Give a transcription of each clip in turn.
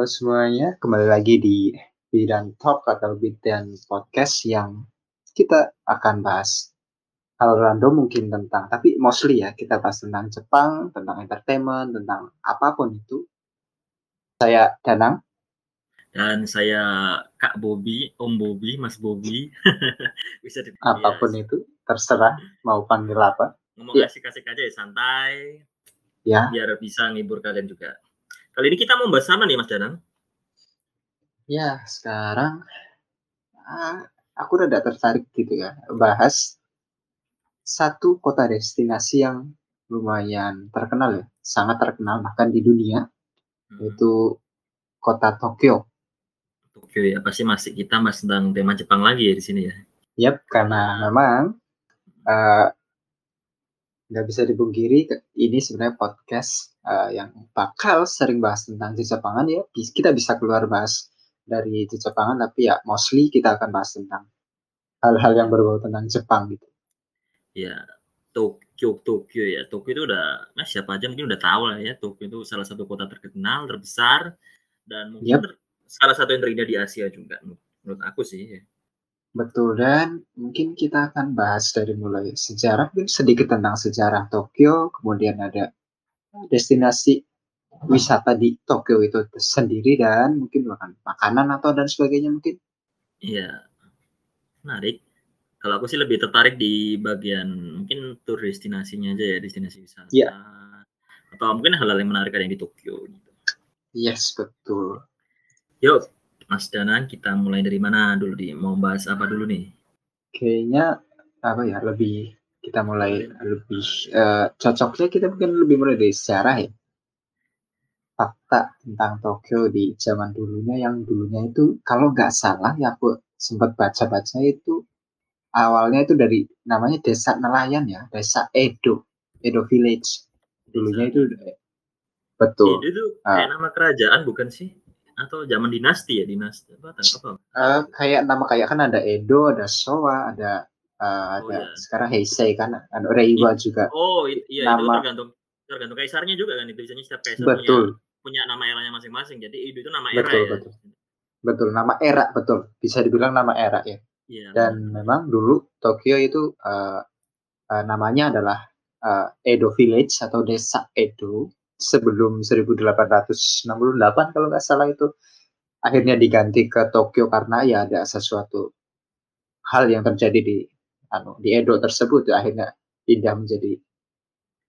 Halo semuanya, kembali lagi di Bidan Talk atau Bidan Podcast yang kita akan bahas hal random mungkin tentang, tapi mostly ya kita bahas tentang Jepang, tentang entertainment, tentang apa pun itu. Saya Danang. Dan saya Kak Bobi, Om Bobi, Mas Bobi. Bisa dipanggil. Apa pun ya. itu, terserah mau panggil apa. Ngomong ya. kasih-kasih aja ya, santai. Ya. Biar bisa ngibur kalian juga. Kali ini kita mau bahas apa nih Mas Danang? Ya, sekarang ah, aku udah tertarik gitu ya, bahas satu kota destinasi yang lumayan terkenal ya, sangat terkenal bahkan di dunia, hmm. yaitu kota Tokyo. Tokyo ya, pasti masih kita masih tentang tema Jepang lagi ya di sini ya. Yap, karena memang uh, nggak bisa dipungkiri ini sebenarnya podcast uh, yang bakal sering bahas tentang Jepangan ya kita bisa keluar bahas dari Jepangan tapi ya mostly kita akan bahas tentang hal-hal yang berbau tentang Jepang gitu ya Tokyo Tokyo ya Tokyo itu udah nah siapa aja mungkin udah tahu lah ya Tokyo itu salah satu kota terkenal terbesar dan mungkin yep. salah satu yang terindah di Asia juga menurut aku sih ya. Betul, dan mungkin kita akan bahas dari mulai sejarah, mungkin sedikit tentang sejarah Tokyo, kemudian ada destinasi wisata di Tokyo itu sendiri dan mungkin bahkan makanan atau dan sebagainya mungkin. Iya, menarik. Kalau aku sih lebih tertarik di bagian mungkin tur destinasinya aja ya, destinasi wisata. Iya. Atau mungkin hal-hal yang menarik ada yang di Tokyo gitu. Yes, betul. Yuk, Mas Danan, kita mulai dari mana dulu di mau bahas apa dulu nih? Kayaknya apa ya lebih kita mulai lebih uh, cocoknya kita mungkin lebih mulai dari sejarah ya. Fakta tentang Tokyo di zaman dulunya yang dulunya itu kalau nggak salah ya aku sempat baca-baca itu awalnya itu dari namanya desa nelayan ya desa Edo Edo Village. Dulunya itu betul. Edo itu kayak uh, nama kerajaan bukan sih? Atau zaman dinasti ya dinasti apa apa? Uh, kayak nama kayak kan ada Edo, ada Showa, ada uh, ada oh, sekarang Heisei kan, ada Reiwa juga. Oh iya nama, itu tergantung tergantung kaisarnya juga kan itu biasanya setiap kaisar betul. punya, punya nama eranya masing-masing. Jadi itu nama era betul, ya. Betul. Betul, nama era betul. Bisa dibilang nama era ya. Iya, Dan memang dulu Tokyo itu uh, uh, namanya adalah uh, Edo Village atau desa Edo sebelum 1868 kalau nggak salah itu akhirnya diganti ke Tokyo karena ya ada sesuatu hal yang terjadi di anu di Edo tersebut ya, akhirnya pindah menjadi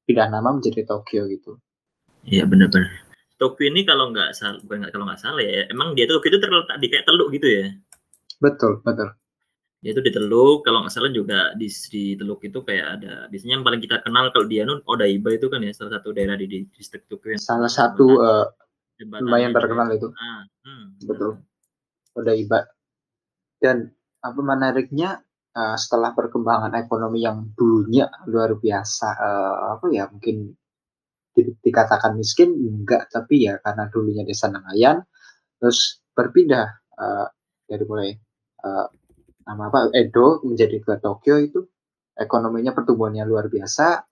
pindah nama menjadi Tokyo gitu. Iya benar-benar. Tokyo ini kalau nggak salah bukan kalau nggak salah ya emang dia Tokyo itu terletak di kayak teluk gitu ya. Betul betul. Dia itu di Teluk kalau nggak salah juga di, di Teluk itu kayak ada biasanya yang paling kita kenal kalau dia nun Odaiba itu kan ya salah satu daerah di, di distrik Tokyo salah satu uh, lumayan terkenal itu. Ah, hmm, betul. Odaiba. Dan apa menariknya uh, setelah perkembangan ekonomi yang dulunya luar biasa uh, apa ya mungkin di, dikatakan miskin enggak. Tapi ya karena dulunya desa nelayan terus berpindah uh, dari mulai uh, nama apa Edo menjadi ke Tokyo itu ekonominya pertumbuhannya luar biasa.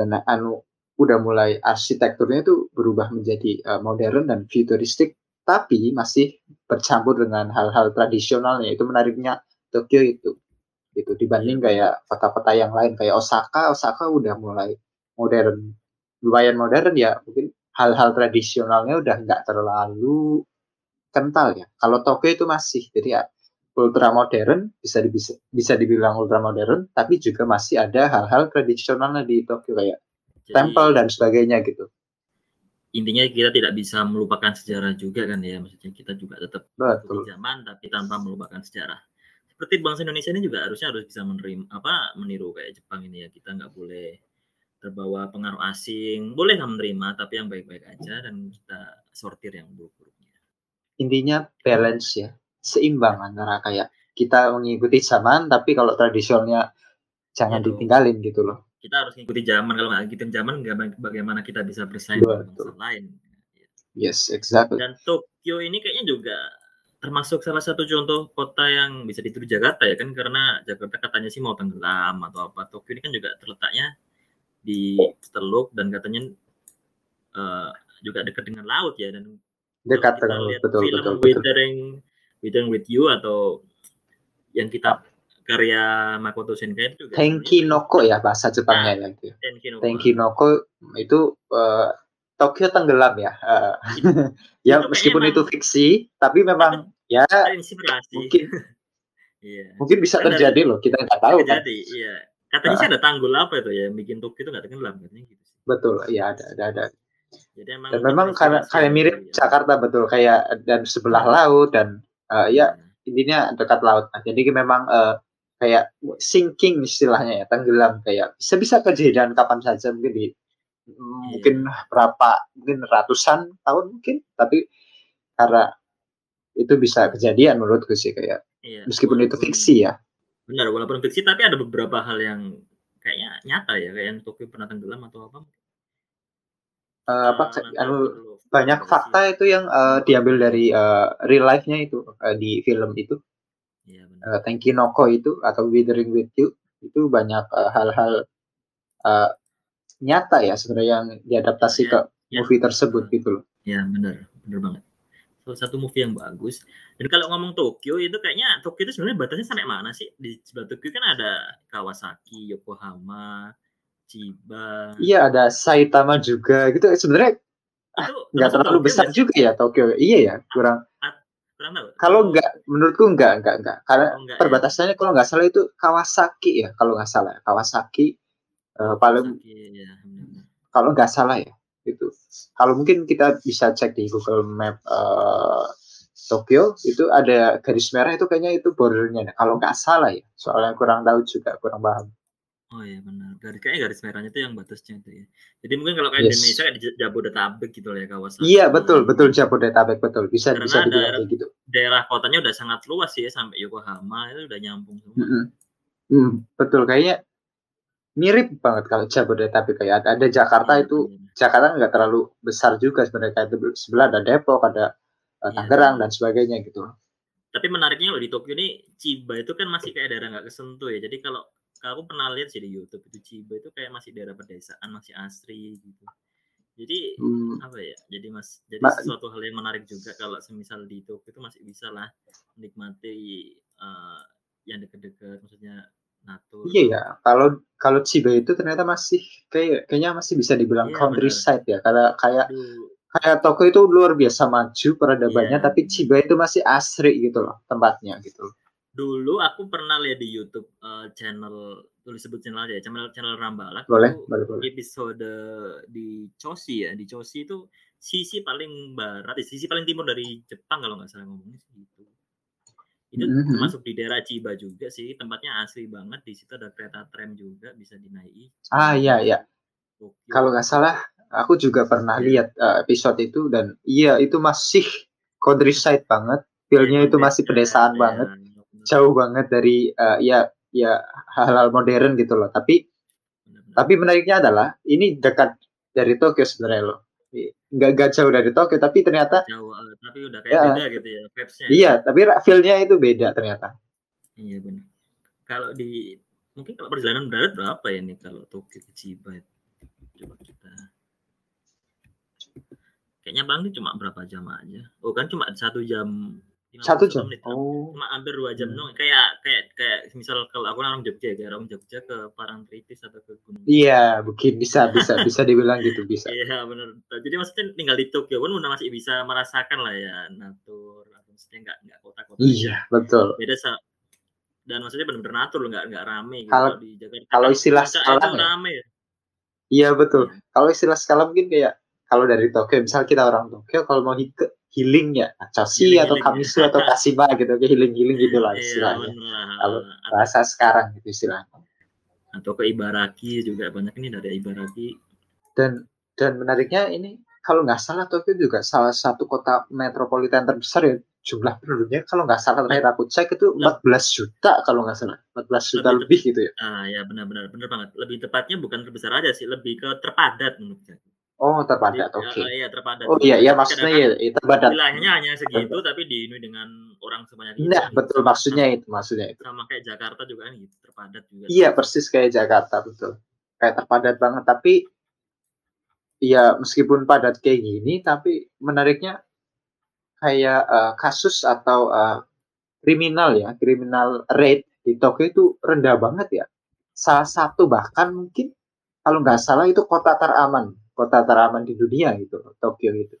Dan anu udah mulai arsitekturnya itu berubah menjadi uh, modern dan futuristik tapi masih bercampur dengan hal-hal tradisionalnya. Itu menariknya Tokyo itu itu dibanding kayak kota-kota yang lain kayak Osaka Osaka udah mulai modern lumayan modern ya mungkin hal-hal tradisionalnya udah nggak terlalu kental ya. Kalau Tokyo itu masih jadi ya ultra modern bisa bisa bisa dibilang ultra modern tapi juga masih ada hal-hal tradisionalnya di Tokyo kayak Jadi, temple dan sebagainya gitu. Intinya kita tidak bisa melupakan sejarah juga kan ya maksudnya kita juga tetap Betul. zaman tapi tanpa melupakan sejarah seperti bangsa Indonesia ini juga harusnya harus bisa menerima apa meniru kayak Jepang ini ya kita nggak boleh terbawa pengaruh asing boleh nggak menerima tapi yang baik-baik aja dan kita sortir yang buruk-buruknya intinya balance ya seimbang antara kayak kita mengikuti zaman tapi kalau tradisionalnya jangan ya, ditinggalin gitu loh. Kita harus mengikuti zaman kalau nggak ngikutin zaman bagaimana kita bisa bersaing dengan bangsa lain. Yes, exactly. Dan Tokyo ini kayaknya juga termasuk salah satu contoh kota yang bisa dituju Jakarta ya kan karena Jakarta katanya sih mau tenggelam atau apa Tokyo ini kan juga terletaknya di Teluk dan katanya uh, juga dekat dengan laut ya dan dekat dengan betul film betul, Withering, Withering with You atau yang kita karya Makoto Shinkai itu juga Tenki Noko ya bahasa Jepangnya nah. Tenki Noko. Tenki Noko itu uh, Tokyo tenggelam ya. Uh, ya itu meskipun itu fiksi, tapi memang ya mungkin iya. mungkin bisa terjadi loh kita nggak tahu kan. terjadi, kan. iya. Katanya sih ada tanggul apa itu ya yang bikin Tokyo itu nggak tenggelam katanya gitu. Betul, iya ada ada ada. Jadi emang dan memang karena kayak mirip ya. Jakarta betul kayak dan sebelah hmm. laut dan uh, ya hmm. intinya dekat laut. Nah, jadi memang uh, kayak sinking istilahnya ya tenggelam kayak bisa bisa kejadian kapan saja mungkin di iya. Mungkin berapa mungkin ratusan tahun mungkin tapi karena itu bisa kejadian menurutku sih kayak iya, meskipun itu fiksi ya. Benar walaupun fiksi tapi ada beberapa hal yang kayaknya nyata ya kayak Tokyo pernah tenggelam atau apa? Uh, apa uh, anu banyak fakta itu yang uh, diambil dari uh, real life-nya itu uh, di film itu. Ya, uh, Tenki Noko itu atau Withering with You itu banyak hal-hal uh, uh, nyata ya sebenarnya yang diadaptasi ya, ke ya. movie tersebut gitu loh. Ya benar, benar banget salah satu movie yang bagus. Dan kalau ngomong Tokyo itu kayaknya Tokyo itu sebenarnya batasnya sampai mana sih? Di sebelah Tokyo kan ada Kawasaki, Yokohama, Chiba. Iya ada Saitama juga gitu. Sebenarnya nggak terlalu Tokyo besar juga ya Tokyo. Iya ya kurang. kurang tahu. Kalau nggak menurutku nggak nggak nggak karena oh, enggak, ya? perbatasannya ya? kalau nggak salah itu Kawasaki ya kalau nggak salah Kawasaki uh, paling ya, kalau nggak salah ya gitu. Kalau mungkin kita bisa cek di Google Map uh, Tokyo itu ada garis merah itu kayaknya itu bordernya. Kalau nggak salah ya, soalnya kurang tahu juga, kurang paham. Oh iya benar. Dari kayaknya garis merahnya itu yang batasnya itu ya. Jadi mungkin kalau kayak yes. Indonesia kayak di Jabodetabek gitu ya kawasan. Iya betul betul Jabodetabek betul bisa Karena bisa kayak gitu. Daerah kotanya udah sangat luas ya sampai Yokohama itu udah nyambung semua. Mm -hmm. Hmm, betul kayaknya mirip banget kalau Jabodetabek kayak ada, Jakarta iya, itu iya. Jakarta nggak terlalu besar juga sebenarnya kayak sebelah ada Depok ada uh, Tangerang dan sebagainya gitu. Tapi menariknya loh di Tokyo ini Chiba itu kan masih kayak daerah nggak kesentuh ya. Jadi kalau aku pernah lihat sih di YouTube itu Chiba itu kayak masih daerah pedesaan masih asri gitu. Jadi hmm. apa ya? Jadi mas, jadi Ma sesuatu hal yang menarik juga kalau semisal di Tokyo itu masih bisa lah menikmati uh, yang dekat-dekat, maksudnya Natur. Iya ya, kalau kalau Chiba itu ternyata masih kayak kayaknya masih bisa dibilang iya, countryside bener. ya. Kalau kayak Aduh. kayak toko itu luar biasa maju peradabannya, iya. tapi Chiba itu masih asri gitu loh tempatnya gitu. Dulu aku pernah lihat di YouTube uh, channel tulis sebut channel aja ya, channel channel Rambalak. Boleh, boleh, boleh. Episode di Choshi ya, di Choshi itu sisi paling barat, sisi paling timur dari Jepang kalau nggak salah ngomongnya gitu itu mm-hmm. termasuk di daerah Ciba juga sih tempatnya asli banget di situ ada kereta tram juga bisa dinaiki. Ah iya iya. Kalau nggak salah aku juga pernah yeah. lihat uh, episode itu dan iya itu masih countryside banget. Feelnya yeah, itu masih pedesaan ya, banget. ya, jauh banget dari uh, ya ya hal-hal modern gitu loh. Tapi benar. tapi menariknya adalah ini dekat dari Tokyo sebenarnya loh nggak nggak jauh dari Tokyo tapi ternyata jauh eh, tapi udah kayak ya, beda gitu ya vibes-nya iya tapi feelnya itu beda ternyata. Iya benar kalau di mungkin kalau perjalanan darat berapa ya nih kalau Tokyo ke Chiba? Coba kita. Kayaknya bang ini cuma berapa jam aja. Oh kan cuma satu jam satu jam? menit. oh. Cuma hampir dua jam hmm. kayak kayak kayak misal kalau aku orang Jogja kayak orang Jogja ke Parangtritis atau ke Gunung iya mungkin bisa bisa bisa dibilang gitu bisa. Iya benar jadi maksudnya tinggal di Tokyo pun udah masih bisa merasakan lah ya natur maksudnya nggak nggak kota-kota. Iya betul. Beda sa dan maksudnya benar-benar natur nggak nggak rame gitu kalau di Jakarta. kalau istilah skala ya. rame. Ya iya betul. Iya. kalau istilah skala mungkin kayak kalau dari Tokyo misal kita orang Tokyo kalau mau ke healing ya. Chelsea atau Kamisu atau Kasiba gitu ke healing healing gitu lah iya, istilahnya. kalau bahasa sekarang gitu istilahnya. Atau ke Ibaraki juga banyak ini dari Ibaraki. Dan dan menariknya ini kalau nggak salah Tokyo juga salah satu kota metropolitan terbesar ya jumlah penduduknya. Kalau nggak salah terakhir aku cek itu 14 juta kalau nggak salah. 14 juta lebih, lebih gitu ya. Ah ya benar-benar benar banget. Lebih tepatnya bukan terbesar aja sih lebih ke terpadat menurut saya Oh terpadat, oke. Okay. Iya terpadat. Oh iya, iya maksudnya iya, iya terpadat. Wilayahnya hanya segitu, tapi diinu dengan orang sebanyak itu. Nah, betul maksudnya itu, maksudnya itu. Sama kayak Jakarta juga kan gitu, terpadat juga. Iya persis kayak Jakarta betul, kayak terpadat banget. Tapi, ya meskipun padat kayak gini, tapi menariknya kayak uh, kasus atau uh, kriminal ya, kriminal rate di Tokyo itu rendah banget ya. Salah satu bahkan mungkin kalau nggak salah itu kota teraman, kota teraman di dunia gitu, Tokyo itu.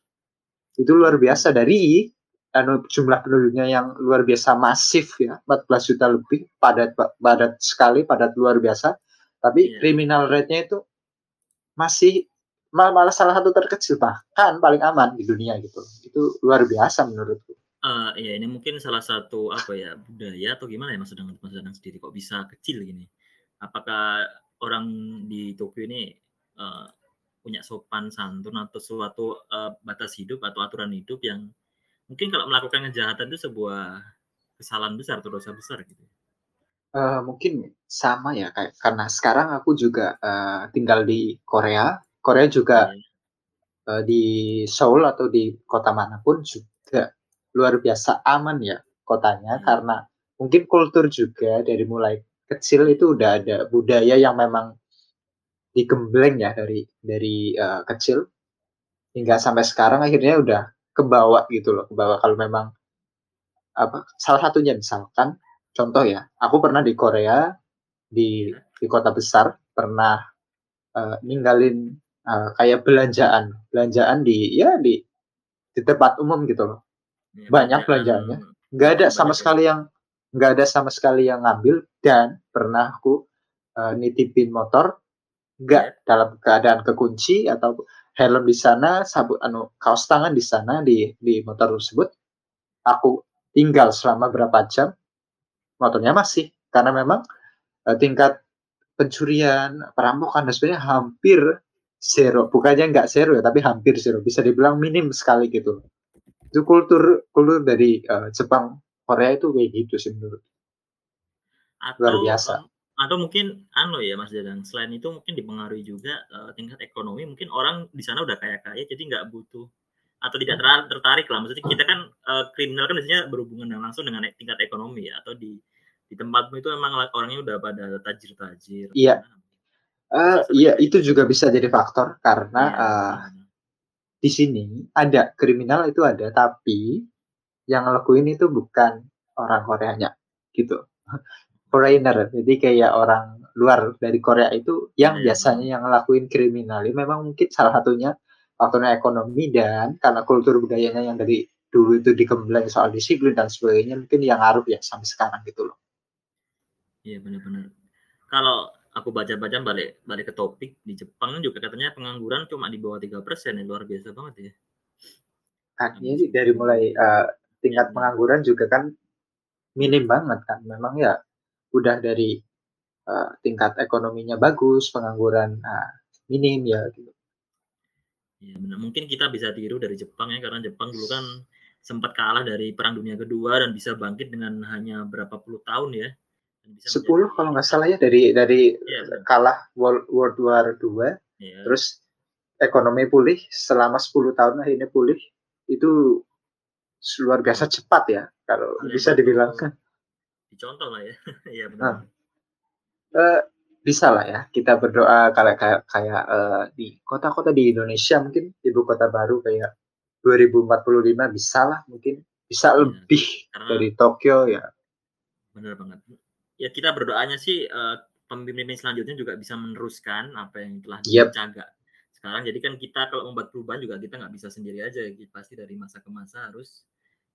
Itu luar biasa dari anu jumlah penduduknya yang luar biasa masif ya, 14 juta lebih, padat padat sekali, padat luar biasa. Tapi yeah. criminal rate-nya itu masih malah salah satu terkecil bahkan paling aman di dunia gitu. Itu luar biasa menurutku. Uh, ya ini mungkin salah satu apa ya budaya atau gimana ya Mas Danang Mas Danang sendiri kok bisa kecil gini? Apakah orang di Tokyo ini uh, punya sopan santun atau suatu uh, batas hidup atau aturan hidup yang mungkin kalau melakukan kejahatan itu sebuah kesalahan besar atau dosa besar gitu. Uh, mungkin sama ya kayak karena sekarang aku juga uh, tinggal di Korea. Korea juga yeah. Uh, di Seoul atau di kota mana pun juga luar biasa aman ya kotanya yeah. karena mungkin kultur juga dari mulai kecil itu udah ada budaya yang memang digembleng ya dari dari uh, kecil. Hingga sampai sekarang akhirnya udah kebawa gitu loh kebawa kalau memang apa salah satunya misalkan contoh ya aku pernah di Korea di di kota besar pernah uh, ninggalin uh, kayak belanjaan belanjaan di ya di di tempat umum gitu loh. Ya, banyak belanjaannya. nggak ada sama sekali yang nggak ada sama sekali yang ngambil dan pernah aku uh, nitipin motor nggak yeah. dalam keadaan kekunci atau helm di sana sabut anu kaos tangan di sana di di motor tersebut aku tinggal selama berapa jam motornya masih. Karena memang uh, tingkat pencurian perampokan dan sebagainya hampir zero. Bukannya nggak zero ya tapi hampir zero. Bisa dibilang minim sekali gitu. Itu kultur kultur dari uh, Jepang Korea itu kayak gitu sih menurut. Atau, luar biasa atau mungkin anu ya Mas Dadan selain itu mungkin dipengaruhi juga uh, tingkat ekonomi mungkin orang di sana udah kaya kaya jadi nggak butuh atau tidak hmm. tertarik lah. Maksudnya kita kan uh, kriminal kan biasanya berhubungan langsung dengan tingkat ekonomi ya atau di di tempatmu itu memang orangnya udah pada tajir-tajir. Iya. Uh, iya itu. juga bisa jadi faktor karena ya, uh, di sini ada kriminal itu ada tapi yang ngelakuin itu bukan orang Koreanya gitu foreigner. Jadi kayak orang luar dari Korea itu yang yeah. biasanya yang ngelakuin kriminal. Memang mungkin salah satunya faktornya ekonomi dan karena kultur budayanya yang dari dulu itu dikembang soal disiplin dan sebagainya mungkin yang ngaruh ya sampai sekarang gitu loh. Iya benar-benar. Kalau aku baca-baca balik balik ke topik di Jepang juga katanya pengangguran cuma di bawah tiga persen ya luar biasa banget ya. Kan ini dari mulai uh, tingkat pengangguran juga kan minim banget kan. Memang ya udah dari uh, tingkat ekonominya bagus, pengangguran uh, minim ya gitu. Ya benar. Mungkin kita bisa tiru dari Jepang ya karena Jepang dulu kan sempat kalah dari Perang Dunia Kedua dan bisa bangkit dengan hanya berapa puluh tahun ya. Sepuluh kalau nggak salah ya dari dari ya, kalah World, World War II, ya. terus ekonomi pulih selama 10 tahun akhirnya pulih itu luar biasa cepat ya kalau ya, bisa dibilang kan. Dicontoh lah ya. Iya benar. Nah, uh, bisa lah ya kita berdoa kalau kayak kayak uh, di kota-kota di Indonesia mungkin ibu kota baru kayak 2045 bisa lah mungkin bisa ya, lebih karena, dari Tokyo ya. Benar banget. Ya kita berdoanya sih uh, pemimpin selanjutnya juga bisa meneruskan apa yang telah yep. dijaga sekarang jadi kan kita kalau membuat perubahan juga kita nggak bisa sendiri aja pasti dari masa ke masa harus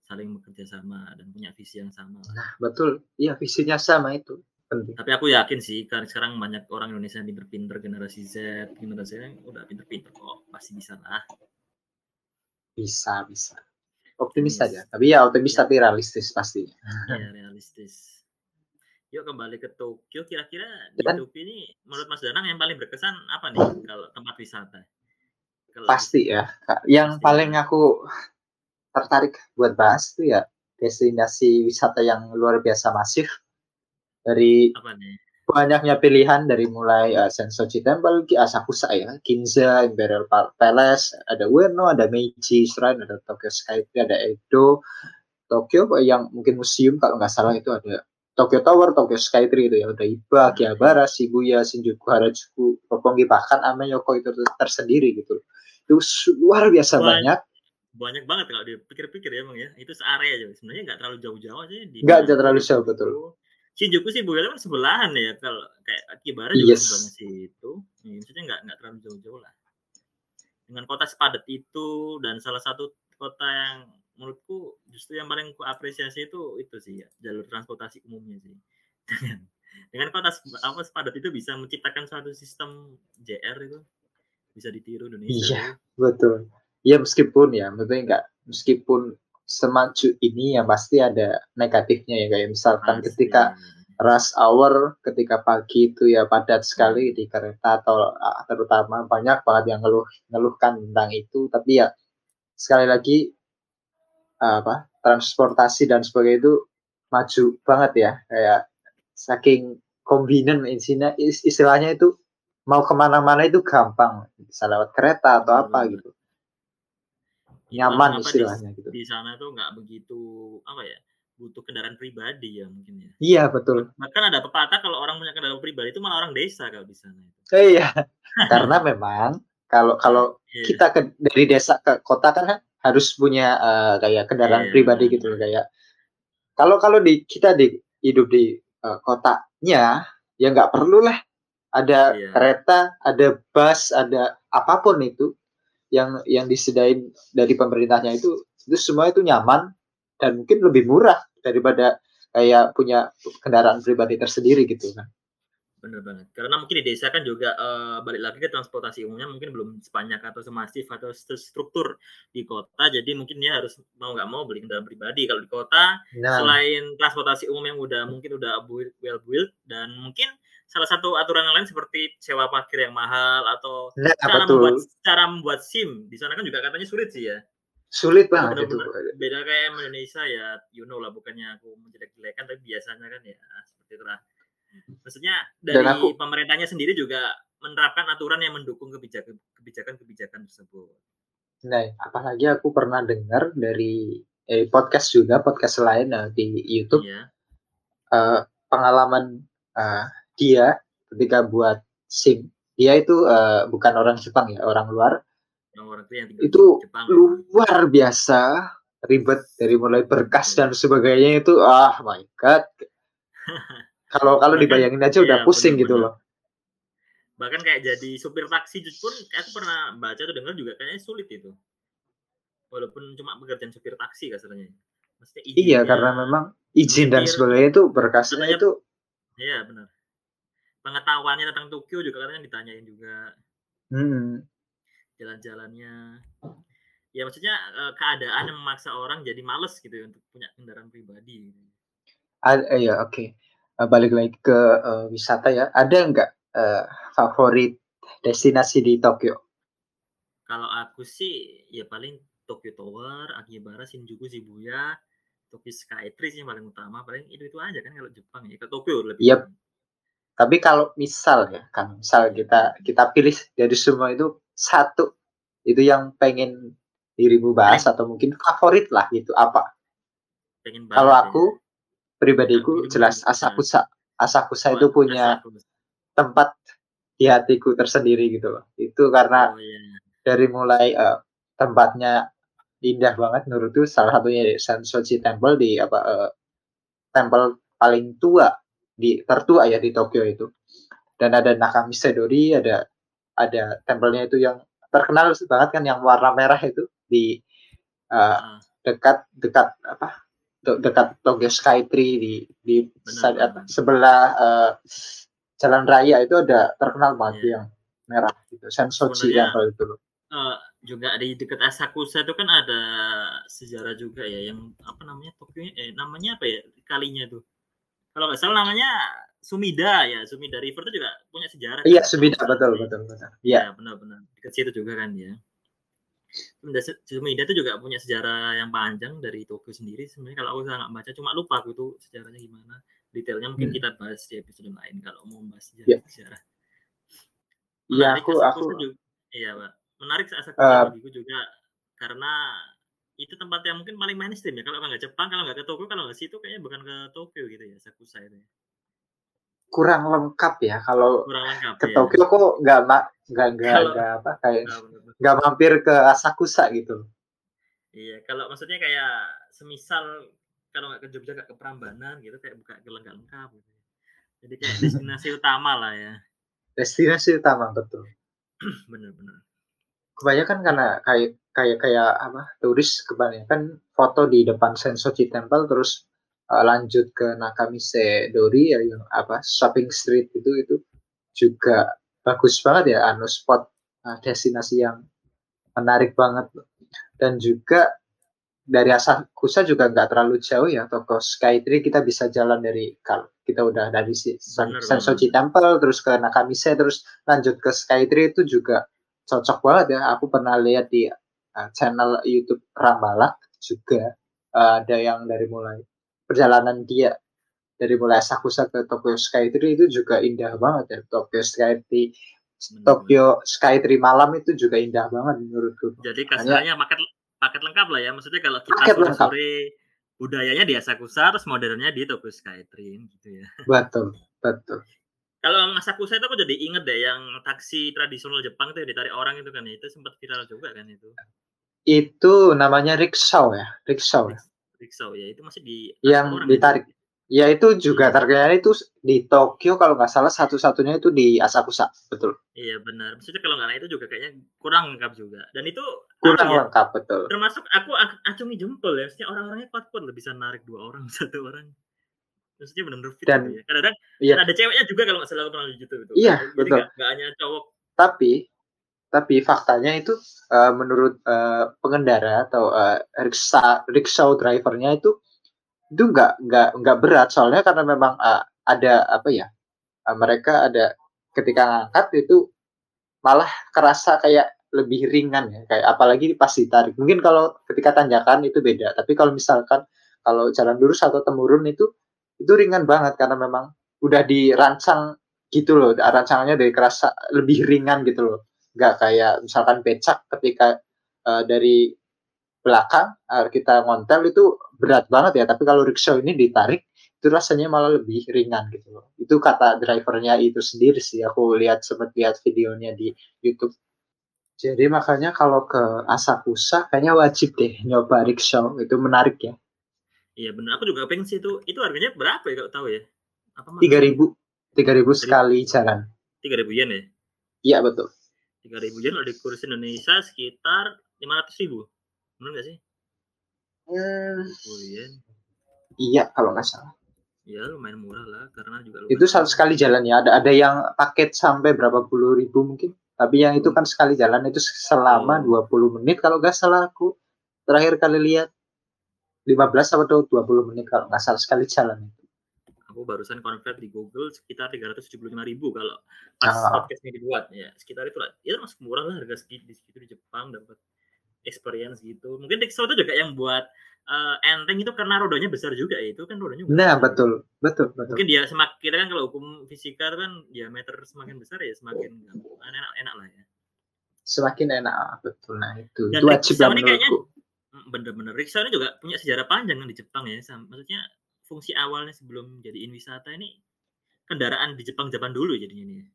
saling bekerja sama dan punya visi yang sama nah betul iya visinya sama itu penting tapi aku yakin sih karena sekarang banyak orang Indonesia yang pinter-pinter generasi Z generasi yang udah pinter-pinter kok pasti bisa lah bisa bisa optimis saja tapi ya optimis ya. tapi realistis pasti ya realistis Yuk kembali ke Tokyo. Kira-kira di Dan, Tokyo ini menurut Mas Danang yang paling berkesan apa nih kalau tempat wisata? Kalau pasti ya. Yang pasti paling ya. aku tertarik buat bahas itu ya destinasi wisata yang luar biasa masif dari apa nih? banyaknya pilihan dari mulai uh, Sensoji Temple, Asakusa ya, Ginza, Imperial Palace, ada Ueno, ada Meiji Shrine, ada Tokyo Skytree, ada Edo, Tokyo yang mungkin museum kalau nggak salah itu ada Tokyo Tower, Tokyo Skytree itu ya udah Iba, Akihabara, Shibuya, Shinjuku, Harajuku, Roppongi bahkan Ameyoko itu tersendiri gitu. Itu luar biasa banyak. banyak banyak banget kalau dipikir-pikir ya emang ya. Itu searea aja. Sebenarnya nggak terlalu jauh-jauh aja di nggak terlalu jauh betul. Shinjuku sih Buya kan sebelahan ya kalau kayak Akibara juga yes. sebelah situ ya, maksudnya nggak nggak terlalu jauh-jauh lah. Dengan kota sepadat itu dan salah satu kota yang menurutku justru yang paling ku apresiasi itu itu sih ya jalur transportasi umumnya sih. Dengan dengan kota apa sepadat itu bisa menciptakan suatu sistem JR itu. Bisa ditiru Indonesia. Iya, betul. Ya meskipun ya, maksudnya enggak meskipun semaju ini yang pasti ada negatifnya ya kayak misalkan ketika rush hour ketika pagi itu ya padat sekali di kereta atau terutama banyak banget yang ngeluh ngeluhkan tentang itu. Tapi ya sekali lagi apa transportasi dan sebagainya itu maju banget ya kayak saking convenient istilahnya itu mau ke mana-mana itu gampang bisa lewat kereta atau apa gitu nyaman istilahnya di, gitu di sana tuh nggak begitu apa ya butuh kendaraan pribadi ya mungkin ya iya betul bahkan ada pepatah kalau orang punya kendaraan pribadi itu malah orang desa kalau di sana itu oh, iya karena memang kalau kalau yeah. kita ke dari desa ke kota kan harus punya uh, kayak kendaraan yeah. pribadi gitu loh kayak kalau kalau di kita di hidup di uh, kotanya ya nggak perlu lah ada yeah. kereta ada bus ada apa pun itu yang yang disediain dari pemerintahnya itu itu semua itu nyaman dan mungkin lebih murah daripada kayak punya kendaraan pribadi tersendiri gitu kan. Benar banget. Karena mungkin di desa kan juga uh, balik lagi ke transportasi umumnya mungkin belum sebanyak atau semasif atau struktur di kota jadi mungkin dia harus mau nggak mau beli kendaraan pribadi. Kalau di kota nah. selain transportasi umum yang udah mungkin udah well built dan mungkin salah satu aturan lain seperti sewa parkir yang mahal atau nah, cara betul. membuat cara membuat SIM di sana kan juga katanya sulit sih ya sulit banget itu beda kayak Indonesia ya you know lah bukannya aku menjelek-jelekan tapi biasanya kan ya seperti itulah Maksudnya dari aku, pemerintahnya sendiri juga menerapkan aturan yang mendukung kebijakan kebijakan tersebut. Nah, apalagi aku pernah dengar dari eh, podcast juga podcast lain uh, di YouTube iya. uh, pengalaman uh, dia ketika buat SIM. Dia itu uh, bukan orang Jepang ya, orang luar. Yang orang yang itu Jepang. luar biasa ribet dari mulai berkas dan sebagainya itu ah my god Kalau kalau dibayangin aja udah iya, pusing gitu loh. Bahkan kayak jadi supir taksi pun aku pernah baca atau dengar juga kayaknya sulit itu. Walaupun cuma pekerjaan supir taksi kasarnya. Iya, karena memang izin dan sebagainya itu berkasnya itu Iya, benar. Pengetahuannya tentang Tokyo juga katanya ditanyain juga. Hmm. Jalan-jalannya. Ya maksudnya eh, keadaan yang memaksa orang jadi males gitu ya untuk punya kendaraan pribadi. Ah, iya, oke. Okay uh, balik lagi ke uh, wisata ya, ada nggak uh, favorit destinasi di Tokyo? Kalau aku sih ya paling Tokyo Tower, Akihabara, Shinjuku, Shibuya, Tokyo Skytree sih yang paling utama. Paling itu itu aja kan kalau Jepang ya ke Tokyo lebih. Yep. Tapi kalau misal ya kan, misal kita kita pilih dari semua itu satu itu yang pengen dirimu bahas atau mungkin favorit lah itu apa? Pengen Kalau aku ya pribadiku jelas Asakusa. Asakusa itu punya tempat di hatiku tersendiri gitu loh. Itu karena oh, iya. dari mulai uh, tempatnya indah banget menurutku salah satunya Sensoji Temple di apa uh, temple paling tua di tertua ya di Tokyo itu. Dan ada Nakamichi Dori, ada ada tempelnya itu yang terkenal banget kan yang warna merah itu di uh, dekat dekat apa dekat Tokyo Skytree di di benar, sebelah uh, jalan raya itu ada terkenal banget yeah. yang merah gitu Sensoji ya kalau itu loh. Uh, juga di dekat Asakusa itu kan ada sejarah juga ya yang apa namanya Tokyo eh namanya apa ya kalinya tuh kalau nggak salah namanya Sumida ya Sumida River itu juga punya sejarah iya kan? Sumida betul betul betul iya ya, benar-benar dekat situ juga kan ya Sumida itu juga punya sejarah yang panjang dari Tokyo sendiri. Sebenarnya kalau aku nggak baca, cuma lupa aku tuh sejarahnya gimana. Detailnya mungkin hmm. kita bahas di episode lain kalau mau bahas sejarah. Yeah. sejarah. Iya, aku aku juga, iya, Pak. Menarik Asakusa uh, bagiku juga karena itu tempat yang mungkin paling mainstream ya. Kalau nggak Jepang, kalau nggak ke Tokyo, kalau nggak situ kayaknya bukan ke Tokyo gitu ya, Asakusa itu. Ya. Kurang lengkap ya kalau kurang lengkap, ke ya. Tokyo kok nggak nggak nggak nggak apa kayak nggak mampir ke Asakusa gitu Iya, kalau maksudnya kayak semisal kalau nggak ke Jogja nggak ke Prambanan gitu kayak buka ke lengkap gitu. Jadi kayak destinasi utama lah ya. Destinasi utama betul. Bener-bener. Kebanyakan karena kayak kayak kayak apa turis kebanyakan foto di depan Sensoji Temple terus uh, lanjut ke Nakamise Dori ya yang apa shopping street itu itu juga bagus banget ya anu spot uh, destinasi yang menarik banget. Dan juga dari Asakusa juga nggak terlalu jauh ya toko Skytree kita bisa jalan dari kalau kita udah dari Sensoji Temple terus ke Nakamise terus lanjut ke Skytree itu juga cocok banget ya aku pernah lihat di uh, channel YouTube Rambalak juga uh, ada yang dari mulai perjalanan dia dari mulai Asakusa ke Tokyo Skytree itu juga indah banget ya Tokyo Skytree Tokyo Skytree malam itu juga indah banget menurutku. Jadi kasarnya paket paket lengkap lah ya. Maksudnya kalau kita sore, sore budayanya di Asakusa terus modernnya di Tokyo Skytree gitu ya. Betul, betul. Kalau Asakusa itu aku jadi inget deh yang taksi tradisional Jepang itu ditarik orang itu kan itu sempat viral juga kan itu. Itu namanya rickshaw ya, rickshaw ya. Rickshaw ya, itu masih di yang ditarik. Itu. Ya itu juga terkenal itu di Tokyo kalau nggak salah satu-satunya itu di Asakusa, betul. Iya benar. Maksudnya kalau nggak itu juga kayaknya kurang lengkap juga. Dan itu kurang ya, lengkap betul. Termasuk aku acungi jempol ya. Maksudnya orang-orangnya kuat-kuat bisa narik dua orang satu orang. Maksudnya benar-benar fit Dan, gitu ya. Kadang-kadang iya. ada ceweknya juga kalau nggak salah aku pernah di YouTube itu. Iya Jadi betul. Nggak hanya cowok. Tapi tapi faktanya itu uh, menurut uh, pengendara atau uh, rickshaw, rickshaw drivernya itu itu nggak nggak nggak berat soalnya karena memang uh, ada apa ya uh, mereka ada ketika ngangkat itu malah kerasa kayak lebih ringan ya kayak apalagi pas ditarik mungkin kalau ketika tanjakan itu beda tapi kalau misalkan kalau jalan lurus atau temurun itu itu ringan banget karena memang udah dirancang gitu loh. Rancangannya dari kerasa lebih ringan gitu loh. Nggak kayak misalkan becak ketika uh, dari belakang uh, kita ngontel itu berat banget ya. Tapi kalau rickshaw ini ditarik itu rasanya malah lebih ringan gitu loh. Itu kata drivernya itu sendiri sih. Aku lihat sempat lihat videonya di YouTube. Jadi makanya kalau ke Asakusa kayaknya wajib deh nyoba rickshaw. Itu menarik ya iya benar aku juga pengen sih itu. Itu harganya berapa ya kalau tahu ya? Tiga ribu. Tiga ribu sekali jalan. Tiga ribu yen ya? Iya betul. Tiga ribu yen kalau di kurs Indonesia sekitar lima ratus ribu. Benar nggak sih? Hmm. Iya, kalau nggak salah. Ya lumayan murah lah karena juga itu satu sekali jalan ya ada ada yang paket sampai berapa puluh ribu mungkin. Tapi yang itu kan sekali jalan itu selama oh. 20 menit kalau nggak salah aku. Terakhir kali lihat 15 atau 20 menit kalau nggak salah sekali jalan itu aku barusan convert di Google sekitar 375 ribu kalau pas ah. podcast ini dibuat ya sekitar itu lah itu masuk murah lah harga segitu di situ di Jepang dapat experience gitu. Mungkin Dixo itu juga yang buat uh, enteng itu karena rodanya besar juga ya. Itu kan rodanya Nah, betul. Betul, betul. Mungkin dia semakin kita kan kalau hukum fisika kan diameter semakin besar ya semakin enak enak lah ya. Semakin enak, betul. Nah, itu. Dan itu wajib kayaknya mm, bener-bener Riksha ini juga punya sejarah panjang kan di Jepang ya. Maksudnya fungsi awalnya sebelum jadiin wisata ini kendaraan di Jepang zaman dulu jadinya ini.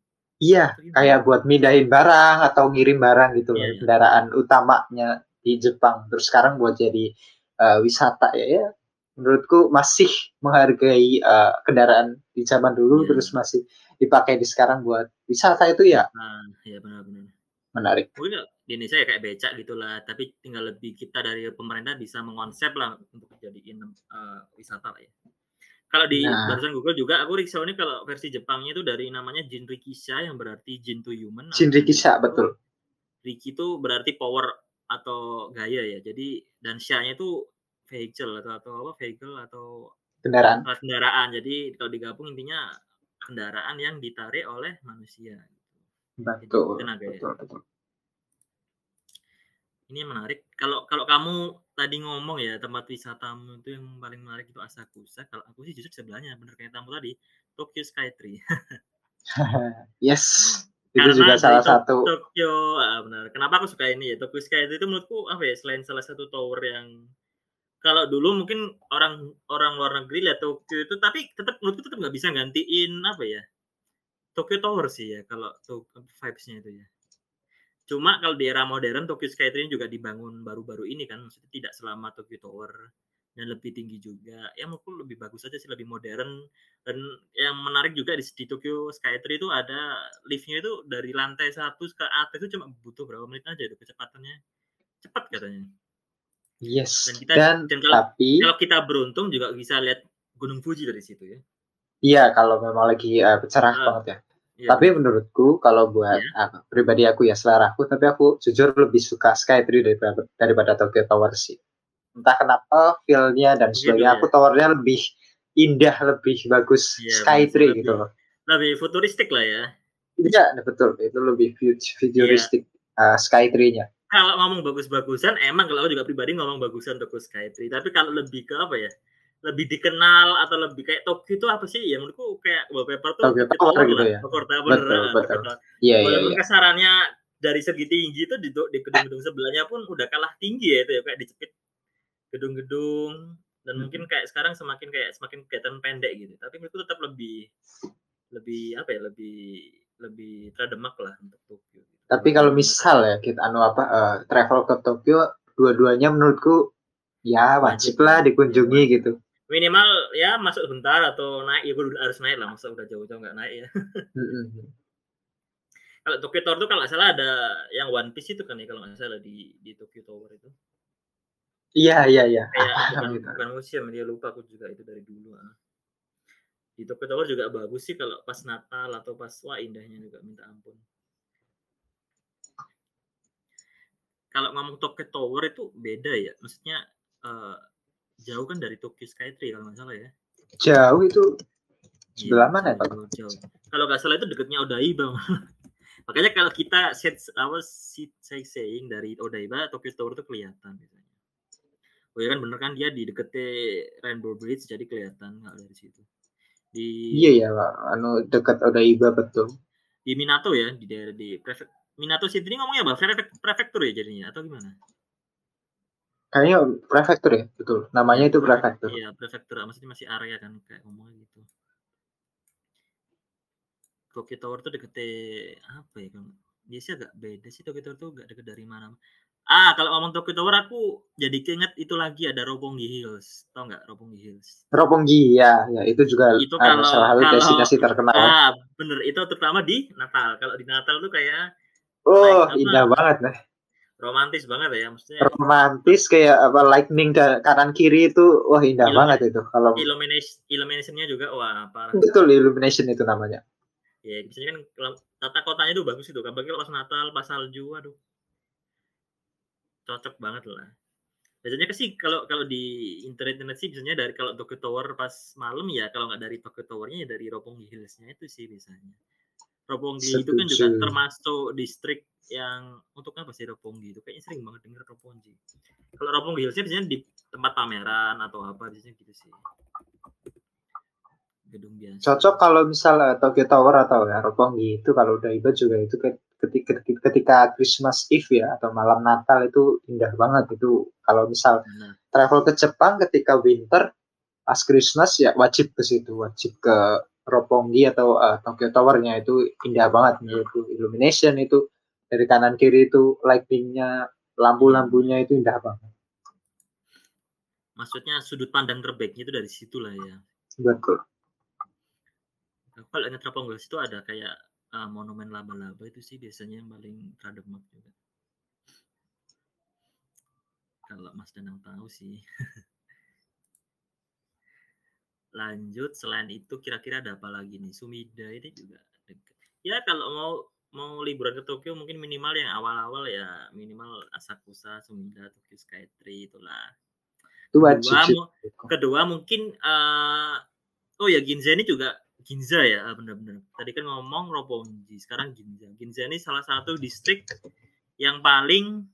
Iya, kayak buat mindahin barang atau ngirim barang gitu loh, yeah, iya. kendaraan utamanya di Jepang. Terus sekarang buat jadi uh, wisata ya, ya menurutku masih menghargai uh, kendaraan di zaman dulu yeah. terus masih dipakai di sekarang buat wisata itu ya. Nah, iya benar-benar. Menarik. Mungkin di Indonesia ya kayak becak gitulah, tapi tinggal lebih kita dari pemerintah bisa mengonsep lah untuk jadiin uh, wisata lah ya. Kalau di nah. barusan Google juga aku rikshaw ini kalau versi Jepangnya itu dari namanya Jinrikisha yang berarti Jin to human. Jinrikisha betul. Riki itu berarti power atau gaya ya. Jadi dan Sha-nya itu vehicle atau atau apa vehicle atau kendaraan. Kendaraan. Jadi kalau digabung intinya kendaraan yang ditarik oleh manusia. Betul. Tenaga betul, ya. betul ini menarik. Kalau kalau kamu tadi ngomong ya tempat wisatamu itu yang paling menarik itu Asakusa. Kalau aku sih justru sebelahnya, bener kayak tamu tadi, Tokyo Skytree. yes, itu Karena juga salah satu. Tokyo, ah, benar. Kenapa aku suka ini ya? Tokyo Skytree itu menurutku apa ya? Selain salah satu tower yang kalau dulu mungkin orang orang luar negeri lihat Tokyo itu, tapi tetap menurutku tetap nggak bisa gantiin apa ya? Tokyo Tower sih ya kalau tuh vibes-nya itu ya. Cuma kalau di era modern Tokyo Skytree juga dibangun baru-baru ini kan, maksudnya tidak selama Tokyo Tower dan lebih tinggi juga. Ya menurutku lebih bagus aja sih, lebih modern dan yang menarik juga di, di Tokyo Skytree itu ada liftnya itu dari lantai satu ke atas itu cuma butuh berapa menit aja itu kecepatannya cepat katanya. Yes. Dan kita dan, dan kalau, tapi kalau kita beruntung juga bisa lihat Gunung Fuji dari situ ya. Iya, kalau memang lagi uh, cerah uh, banget ya. Iya. Tapi menurutku kalau buat iya. aku, pribadi aku ya selera aku, tapi aku jujur lebih suka Skytree daripada daripada Tokyo Tower sih. Entah kenapa feel-nya dan sebagainya. Ya. Aku towernya lebih indah, lebih bagus iya, Skytree gitu loh. Lebih futuristik lah ya. Iya, betul. Itu lebih futuristik iya. uh, Skytree-nya. Kalau ngomong bagus-bagusan, emang kalau aku juga pribadi ngomong bagusan Tokyo Skytree. Tapi kalau lebih ke apa ya? Lebih dikenal atau lebih kayak Tokyo itu apa sih? Ya menurutku kayak wallpaper tuh Tokyo Tower gitu ya. Tokyo Tower. Betul, betul. Iya, iya, iya. Kasarannya dari segi tinggi itu di, di gedung-gedung sebelahnya pun udah kalah tinggi ya itu ya kayak dicepit gedung-gedung dan hmm. mungkin kayak sekarang semakin kayak semakin kelihatan pendek gitu. Tapi menurutku tetap lebih lebih apa ya? Lebih lebih terdemak lah untuk Tokyo. Gitu. Tapi kalau misal ya kita anu apa uh, travel ke Tokyo dua-duanya menurutku ya wajib lah dikunjungi gitu minimal ya masuk sebentar atau naik ya gue harus naik lah. Masa udah jauh-jauh nggak naik ya. Kalau Tokyo Tower itu kalau nggak salah ada yang One Piece itu kan ya kalau nggak salah di di Tokyo Tower itu. Iya iya iya. Bukan, bukan museum dia lupa aku juga itu dari dulu ah. di Tokyo Tower juga bagus sih kalau pas Natal atau pas wah indahnya juga minta ampun. Kalau ngomong Tokyo Tower itu beda ya maksudnya uh, jauh kan dari Tokyo Skytree kalau nggak salah ya. Jauh itu sebelah iya, mana ya, Pak? Jauh. Kalau nggak salah itu dekatnya Odaiba. Makanya kalau kita set apa saya saying dari Odaiba Tokyo Tower itu kelihatan biasanya. Oh ya kan bener kan dia di deketnya Rainbow Bridge jadi kelihatan nggak dari situ. Di Iya ya, Pak. Anu dekat Odaiba betul. Di Minato ya, di daerah di prefect Minato City ini ngomongnya apa? Prefektur ya jadinya atau gimana? Kayaknya prefektur ya, betul. Namanya itu prefektur. Iya, prefektur. Maksudnya masih area kan kayak ngomongnya gitu. Tokyo Tower tuh deket apa ya kan? Sih agak beda sih Tokyo Tower tuh gak deket dari mana. Ah, kalau ngomong Tokyo Tower aku jadi keinget itu lagi ada Roppongi Hills. Tahu nggak Roppongi Hills? Roppongi ya, ya itu juga itu kalau, salah satu destinasi terkenal. Ah, bener itu terutama di Natal. Kalau di Natal tuh kayak Oh, indah banget nih romantis banget ya maksudnya. Romantis kayak apa lightning kanan kiri itu wah indah Illum banget itu kalau illumination illuminationnya juga wah parah. Betul illumination itu namanya. Ya biasanya kan tata kotanya itu bagus itu apalagi pas Natal pas salju aduh. Cocok banget lah. Biasanya sih kalau kalau di internet internet sih biasanya dari kalau Tokyo Tower pas malam ya kalau nggak dari Tokyo Towernya ya dari Roppongi Hillsnya itu sih biasanya. Roppongi itu kan juga termasuk distrik yang untuk apa sih Roppongi itu kayaknya sering banget denger Roppongi. Kalau Roppongi Hills biasanya di tempat pameran atau apa biasanya gitu sih. Gedung biasa. Cocok kalau misalnya Tokyo Tower atau ya Roppongi itu kalau udah ibadah juga itu ketika, ketika Christmas Eve ya atau malam Natal itu indah banget itu kalau misal nah. travel ke Jepang ketika winter pas Christmas ya wajib ke situ wajib ke Roppongi atau uh, Tokyo Towernya itu indah banget menurutku illumination itu dari kanan kiri itu lightingnya lampu-lampunya itu indah banget. Maksudnya sudut pandang terbaiknya itu dari situ lah ya. Betul. Kalau ingat Roppongi itu ada kayak uh, monumen laba-laba itu sih biasanya yang paling terdemak juga. Kalau Mas Danang tahu sih. lanjut selain itu kira-kira ada apa lagi nih Sumida ini juga deket. ya kalau mau mau liburan ke Tokyo mungkin minimal yang awal-awal ya minimal Asakusa Sumida Tokyo Skytree itulah. Itu kedua, kedua mungkin uh, oh ya Ginza ini juga Ginza ya ah, benar-benar tadi kan ngomong Roppongi sekarang Ginza. Ginza ini salah satu distrik yang paling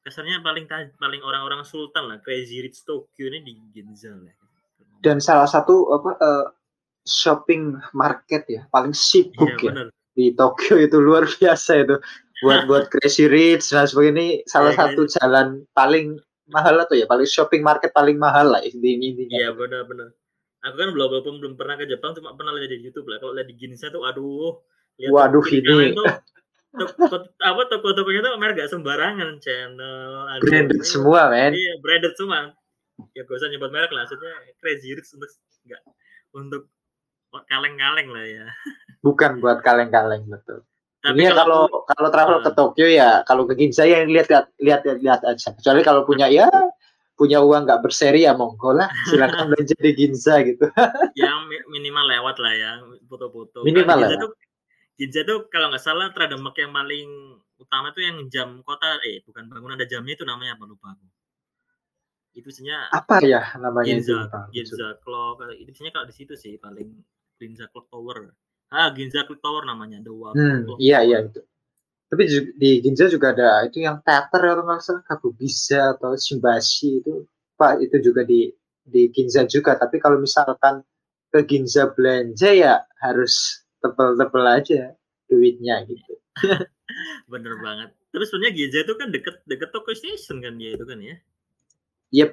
kesannya paling paling orang-orang sultan lah crazy rich Tokyo ini di Ginza lah. Dan salah satu apa uh, shopping market ya paling sibuk iya, ya di Tokyo itu luar biasa itu. Buat buat crazy rich dan sebagainya ini salah ya, satu jalan paling mahal atau ya paling shopping market paling mahal lah ini ini iya benar-benar aku kan belum belum belum pernah ke Jepang cuma pernah lihat di YouTube lah. Kalau lihat di Ginza tuh aduh. Lihat waduh ini. Apa toko-tokonya tuh merek gak sembarangan channel. Branded semua men. Iya branded semua. Ya gak usah nyebut merek lah maksudnya crazy rich untuk enggak untuk kaleng-kaleng lah ya. Bukan buat kaleng-kaleng betul. Tapi ini kalau kalau travel uh, ke Tokyo ya kalau ke Ginza ya lihat lihat lihat lihat aja. Kecuali kalau punya ya punya uang nggak berseri ya monggo lah. Silakan belanja di Ginza gitu. Yang minimal lewat lah ya foto-foto. Minimal lah Ginza tuh kalau nggak salah trademark yang paling utama tuh yang jam kota eh bukan bangunan ada jamnya itu namanya apa? Lupa aku. Itu sebenarnya apa ya namanya Ginza, itu? Ginza Clock. Itu sebenarnya kalau di situ sih paling Ginza Clock Tower. Ah, Ginza Clock Tower namanya, The Wall. Hmm, iya iya itu. Tapi di Ginza juga ada itu yang teater atau nggak salah Kabubisa atau Shimbashi itu Pak itu juga di di Ginza juga. Tapi kalau misalkan ke Ginza belanja ya harus tebel-tebel aja duitnya gitu. Bener banget. Terus sebenarnya Ginza itu kan deket deket Tokyo Station kan dia itu kan ya? Yep.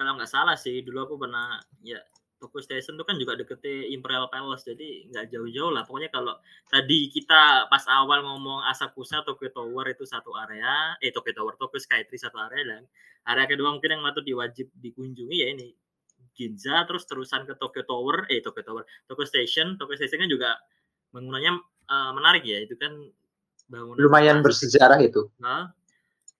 Kalau nggak salah sih dulu aku pernah ya Tokyo Station itu kan juga deketnya Imperial Palace jadi nggak jauh-jauh lah. Pokoknya kalau tadi kita pas awal ngomong Asakusa Tokyo Tower itu satu area, eh Tokyo Tower Tokyo Skytree satu area dan area kedua mungkin yang patut diwajib dikunjungi ya ini Ginza terus terusan ke Tokyo Tower eh Tokyo Tower Tokyo Station. Tokyo Station kan juga bangunannya uh, menarik ya itu kan bangunan lumayan bersejarah itu. Nah,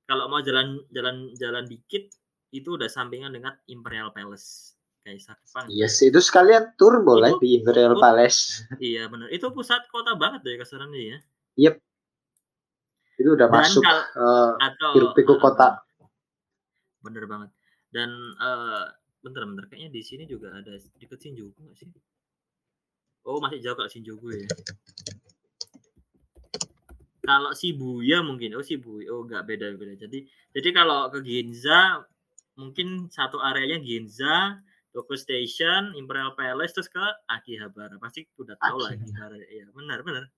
kalau mau jalan jalan jalan dikit itu udah sampingan dengan Imperial Palace Kaisar Jepang yes itu sekalian tur boleh itu, di Imperial Palace. Iya benar itu pusat kota banget deh kasarannya ya. Yep. Itu udah dan masuk kal- uh, atau uh, kota. bener banget. Dan uh, bentar bentar. Kayaknya di sini juga ada deket Shinjuku nggak sih? Oh masih jauh kalau Shinjuku ya. Kalau Shibuya mungkin. Oh Shibuya. Oh nggak. Beda beda. Jadi jadi kalau ke Ginza mungkin satu areanya Ginza Tokyo Station Imperial Palace terus ke Akihabara pasti udah tahu lah Akihabara ya benar benar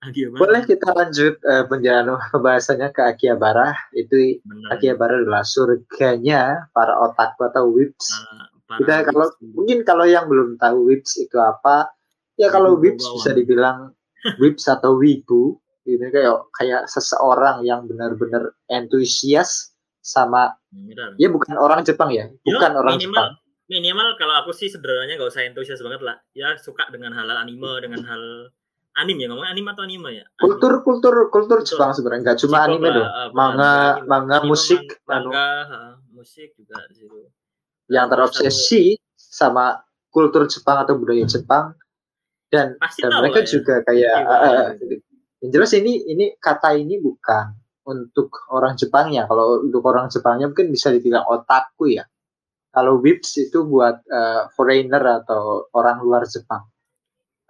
Akihabara. Boleh kita lanjut uh, penjelasan pembahasannya ke Akihabara. Itu Benar. Akihabara adalah surganya para otaku atau whips. Nah, kita kalau mungkin kalau yang belum tahu whips itu apa, ya kalau whips bisa dibilang whips atau wibu. Ini kayak kayak seseorang yang benar-benar entusias sama Benar. ya bukan orang Jepang ya, bukan Yo, orang minimal, Jepang. Minimal kalau aku sih sederhananya gak usah entusias banget lah. Ya suka dengan hal anime, dengan hal anime ya ngomong anime atau anime ya anime. kultur kultur kultur Jepang sebenarnya nggak cuma anime dong uh, manga anime. manga anime, musik anu. manga uh, musik juga di situ yang terobsesi sama kultur Jepang atau budaya Jepang dan Pasti dan mereka ya. juga kayak uh, yang jelas ini ini kata ini bukan untuk orang Jepangnya kalau untuk orang Jepangnya mungkin bisa dibilang otaku ya kalau whips itu buat uh, foreigner atau orang luar Jepang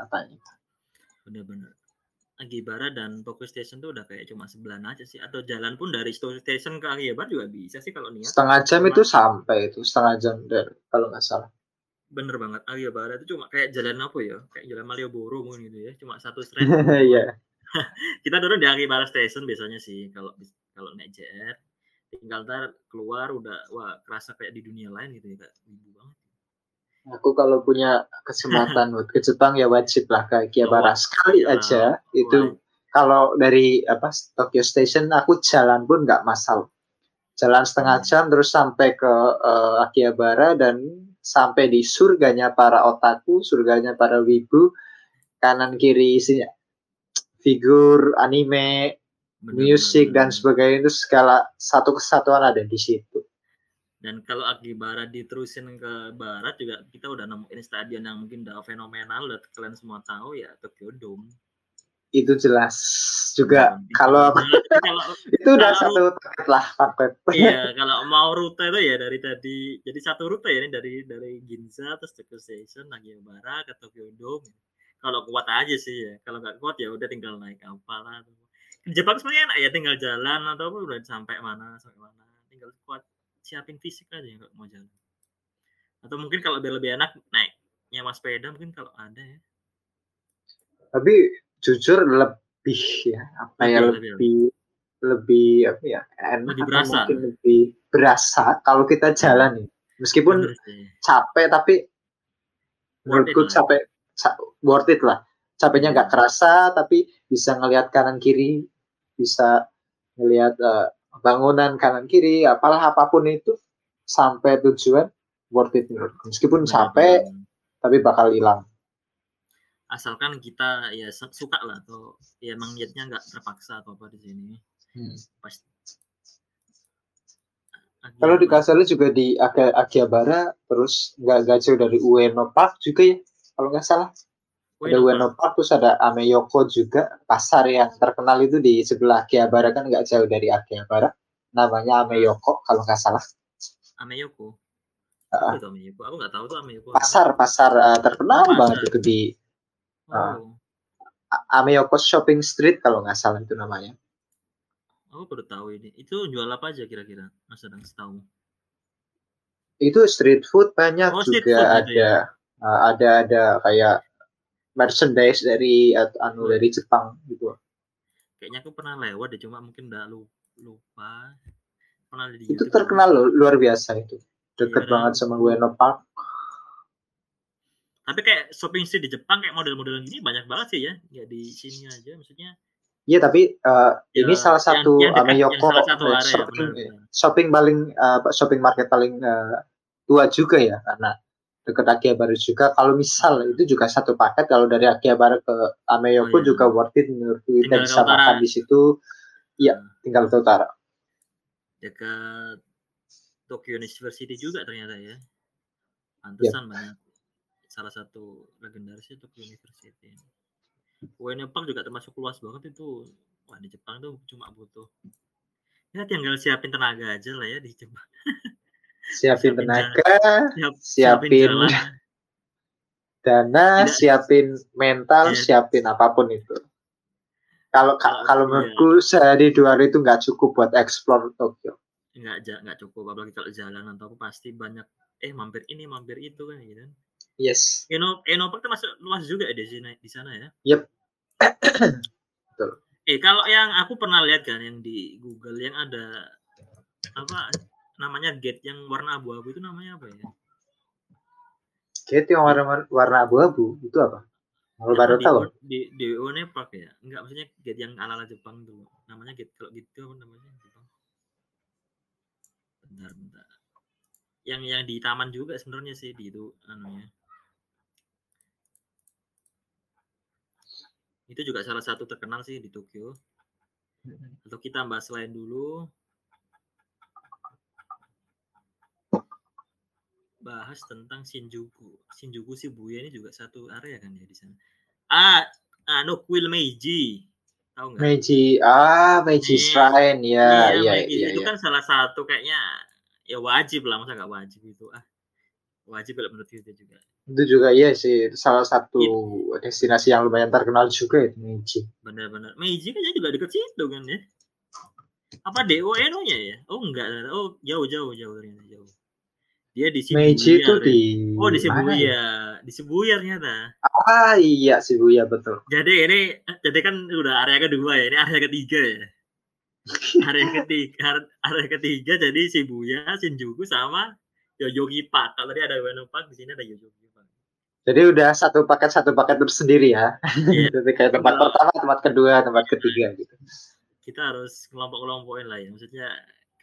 katanya. Bener-bener. Agibara dan Tokyo Station tuh udah kayak cuma sebelah aja sih. Atau jalan pun dari Tokyo Station ke Agibara juga bisa sih kalau niat. Setengah jam itu sampai itu setengah jam dari kalau nggak salah. Bener banget. Agibara itu cuma kayak jalan apa ya? Kayak jalan Malioboro mungkin gitu ya. Cuma satu straight iya. Kita turun di Agibara Station biasanya sih kalau kalau naik JR tinggal ntar keluar udah wah kerasa kayak di dunia lain gitu ya kayak ibu banget Aku kalau punya kesempatan buat ke Jepang ya wajib lah ke Akihabara oh, sekali ya. aja. Itu kalau dari apa Tokyo Station aku jalan pun nggak masalah. Jalan setengah hmm. jam terus sampai ke uh, Akihabara dan sampai di surganya para otaku, surganya para wibu. Kanan kiri isinya figur anime, bener, bener, dan sebagainya itu segala satu kesatuan ada di situ. Dan kalau Akibara diterusin ke barat juga kita udah nemuin stadion yang mungkin udah fenomenal, udah kalian semua tahu ya Tokyo Dome. Itu jelas juga nah, kalau, kalau itu udah satu paket lah paket. Iya, kalau mau rute itu ya dari tadi jadi satu rute ya ini dari dari Ginza terus Tokyo Station Akihabara ke Tokyo Dome. Kalau kuat aja sih ya. Kalau nggak kuat ya udah tinggal naik kapal lah. Jepang sebenarnya enak ya tinggal jalan atau udah sampai mana sampai mana. Tinggal kuat siapin fisik aja nggak mau jalan. Atau mungkin kalau biar lebih enak naik nyewa sepeda mungkin kalau ada ya. Tapi jujur lebih ya apa ya lebih lebih, lebih apa ya enak lebih berasa. mungkin lebih berasa kalau kita jalan nih meskipun capek tapi menurutku capek worth it lah capeknya nggak kerasa tapi bisa ngelihat kanan kiri bisa melihat uh, bangunan kanan kiri apalah apa pun itu sampai tujuan worth it. Meskipun sampai tapi bakal hilang. Asalkan kita ya suka lah atau ya emang niatnya nggak terpaksa atau apa di sini. Hmm. pasti kalau di Kasarnya juga di Akihabara terus nggak jauh dari Ueno Park juga ya kalau nggak salah ada Ueno Park terus ada Ameyoko juga pasar yang terkenal itu di sebelah Akihabara kan nggak jauh dari Akihabara namanya Ameyoko kalau nggak salah Ameyoko uh, itu Ameyoko aku nggak tahu tuh Ameyoko pasar pasar uh, terkenal oh, banget itu di Oh. Ameyoko Shopping Street kalau nggak salah itu namanya. Oh, baru tahu ini. Itu jual apa aja kira-kira? Mas sedang tahu. Itu street food banyak oh, juga food ada ya? uh, ada ada kayak merchandise dari uh, anu dari Jepang gitu. Kayaknya aku pernah lewat deh, cuma mungkin udah lupa. Pernah di itu terkenal loh, luar biasa itu. Deket iya, banget sama Ueno Park tapi kayak shopping street di Jepang kayak model-model gini banyak banget sih ya nggak di sini aja maksudnya Iya tapi uh, ya, ini salah satu yang, yang Ameyoko salah satu area, shopping, ya, shopping paling uh, shopping market paling uh, tua juga ya karena dekat Akihabara juga kalau misal itu juga satu paket kalau dari Akihabara ke Ameyoko oh, iya. juga worth it menurut kita bisa makan di situ iya hmm. tinggal ke utara dekat Tokyo University juga ternyata ya pantesan ya. banyak salah satu legendaris itu ke University. UN Park juga termasuk luas banget itu. Wah di Jepang tuh cuma butuh ya tinggal siapin tenaga aja lah ya di Jepang. Siapin, tenaga, siap, siapin, siapin dana, Tidak. siapin mental, yeah. siapin apa pun itu. Kalau kalau, kalau menurutku sehari dua hari itu nggak cukup buat explore Tokyo. Nggak nggak cukup apalagi kalau jalan atau pasti banyak eh mampir ini mampir itu kan gitu. Kan. Yes. Eno Eno Park termasuk luas juga ya di sini di sana ya. Yep. Betul. Eh kalau yang aku pernah lihat kan yang di Google yang ada apa namanya gate yang warna abu-abu itu namanya apa ya? Gate yang warna warna abu-abu itu apa? Kalau baru tahu. Di di One Park ya? Enggak maksudnya gate yang ala-ala Jepang tuh. Namanya gate kalau gitu apa namanya? Jepang. Bentar, bentar. Yang yang di taman juga sebenarnya sih di itu anunya. Itu juga salah satu terkenal sih di Tokyo. Atau kita bahas lain dulu. Bahas tentang Shinjuku. Shinjuku Shibuya ini juga satu area kan ya di sana. Ah, anu kuil Meiji. Tahu nggak? Meiji, ah Meiji eh, Shrine ya, iya, iya, iya, Itu iya. kan salah satu kayaknya ya wajib lah masa nggak wajib itu ah wajib kalau menurut kita juga itu juga iya sih salah satu ya. destinasi yang lumayan terkenal juga itu Meiji benar-benar Meiji kan juga deket situ kan ya apa DONO nya ya oh enggak oh jauh jauh jauh ternyata jauh dia di sini Meiji itu di oh di Shibuya ya? di Shibuya ternyata ah iya Shibuya betul jadi ini jadi kan udah area kedua ya ini area ketiga ya area ketiga area ketiga jadi Shibuya Shinjuku sama Yoyogi Park kalau tadi ada Ueno Park di sini ada Yoyogi jadi udah satu paket satu paket tersendiri ya. Yeah. Jadi kayak tempat Kalau, pertama, tempat kedua, tempat ketiga gitu. Kita harus kelompok-kelompokin lah ya. Maksudnya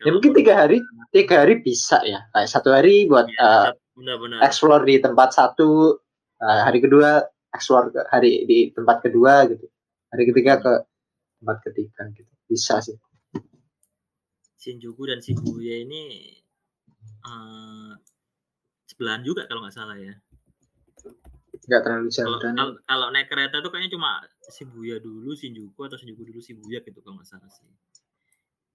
Ya mungkin tiga hari, tiga hari bisa ya. Kayak satu hari buat ya, uh, benar, benar. explore di tempat satu, uh, hari kedua explore ke hari di tempat kedua gitu. Hari ketiga ke tempat ketiga gitu. Bisa sih. Shinjuku dan Shibuya ini uh, sebelahan juga kalau nggak salah ya nggak terlalu jauh kalau, kalau, kalau naik kereta tuh kayaknya cuma Shibuya dulu Shinjuku atau Shinjuku dulu Shibuya gitu kalau nggak salah sih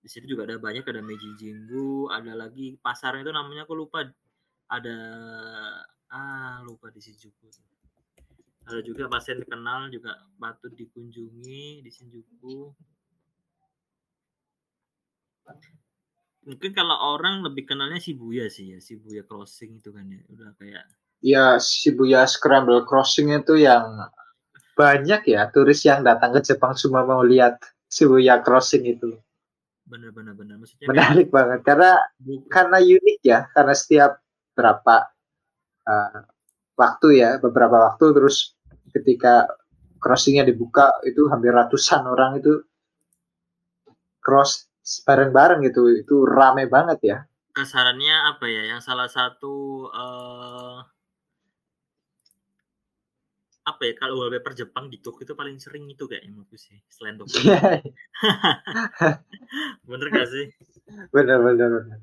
di situ juga ada banyak ada Meiji Jingu ada lagi pasarnya itu namanya aku lupa. Ada ah lupa di Shinjuku ada juga pasien kenal juga patut dikunjungi di Shinjuku mungkin kalau orang lebih kenalnya Shibuya sih ya Shibuya Crossing itu kan ya. Udah kayak ya Shibuya Scramble Crossing itu yang banyak ya turis yang datang ke Jepang cuma mau lihat Shibuya Crossing itu. Benar-benar benar. Maksudnya menarik banget karena bukan. karena unik ya karena setiap berapa uh, waktu ya beberapa waktu terus ketika crossingnya dibuka itu hampir ratusan orang itu cross bareng-bareng gitu itu rame banget ya kasarannya apa ya yang salah satu uh, apa ya kalau wallpaper Jepang di Tokyo itu paling sering itu kayak menurutku sih selain Tokyo bener gak sih? Bener bener bener.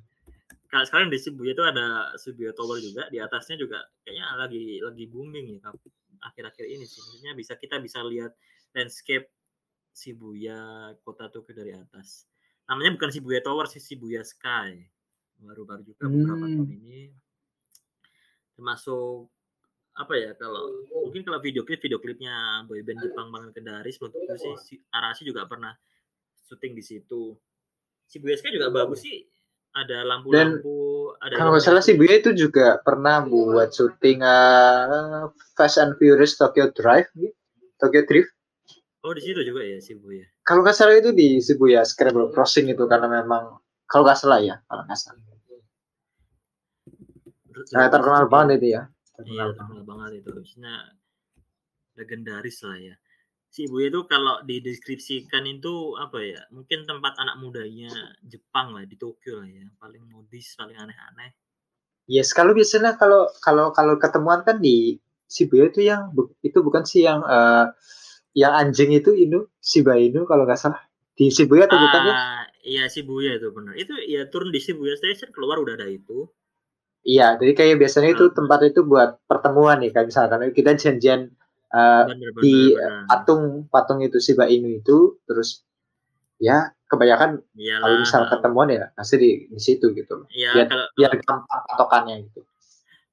Kalau sekarang di Shibuya itu ada Shibuya Tower juga di atasnya juga kayaknya lagi lagi booming ya akhir-akhir ini sih maksudnya bisa kita bisa lihat landscape Shibuya kota Tokyo dari atas. Namanya bukan Shibuya Tower sih Shibuya Sky. Baru-baru juga beberapa hmm. tahun ini termasuk apa ya kalau mungkin kalau video klip video klipnya boyband Jepang banget Kendaris menurutku sih si Arashi juga pernah syuting di situ. Shibuya Sky juga bagus sih. Ada lampu-lampu ada kalau nggak salah Shibuya itu juga pernah buat syuting uh, Fast and Furious Tokyo Drive gitu. Tokyo Drift. Oh di situ juga ya Shibuya kalau nggak salah itu di Shibuya Scrabble Crossing itu karena memang kalau nggak salah ya kalau nggak salah. Nah, terkenal banget itu ya terkenal, iya, terkenal banget itu. maksudnya legendaris lah ya. Si ibu itu kalau dideskripsikan itu apa ya mungkin tempat anak mudanya Jepang lah di Tokyo lah ya. Paling modis paling aneh-aneh. Yes kalau biasanya kalau kalau kalau ketemuan kan di Shibuya itu yang itu bukan sih yang uh, yang anjing itu Inu? Shiba Inu kalau nggak salah. Di Shibuya atau ah, bukan ya? Iya Shibuya itu benar. Itu ya turun di Shibuya Station keluar udah ada itu. Iya, jadi kayak biasanya itu ah. tempat itu buat pertemuan nih, kayak misalkan kita janjian uh, bener, bener, di bener. patung patung itu Shiba Inu itu, terus ya kebanyakan Iyalah. kalau misal ketemuan ya pasti di, di situ gitu. Iya, biar, kalau, biar gampang patokannya gitu.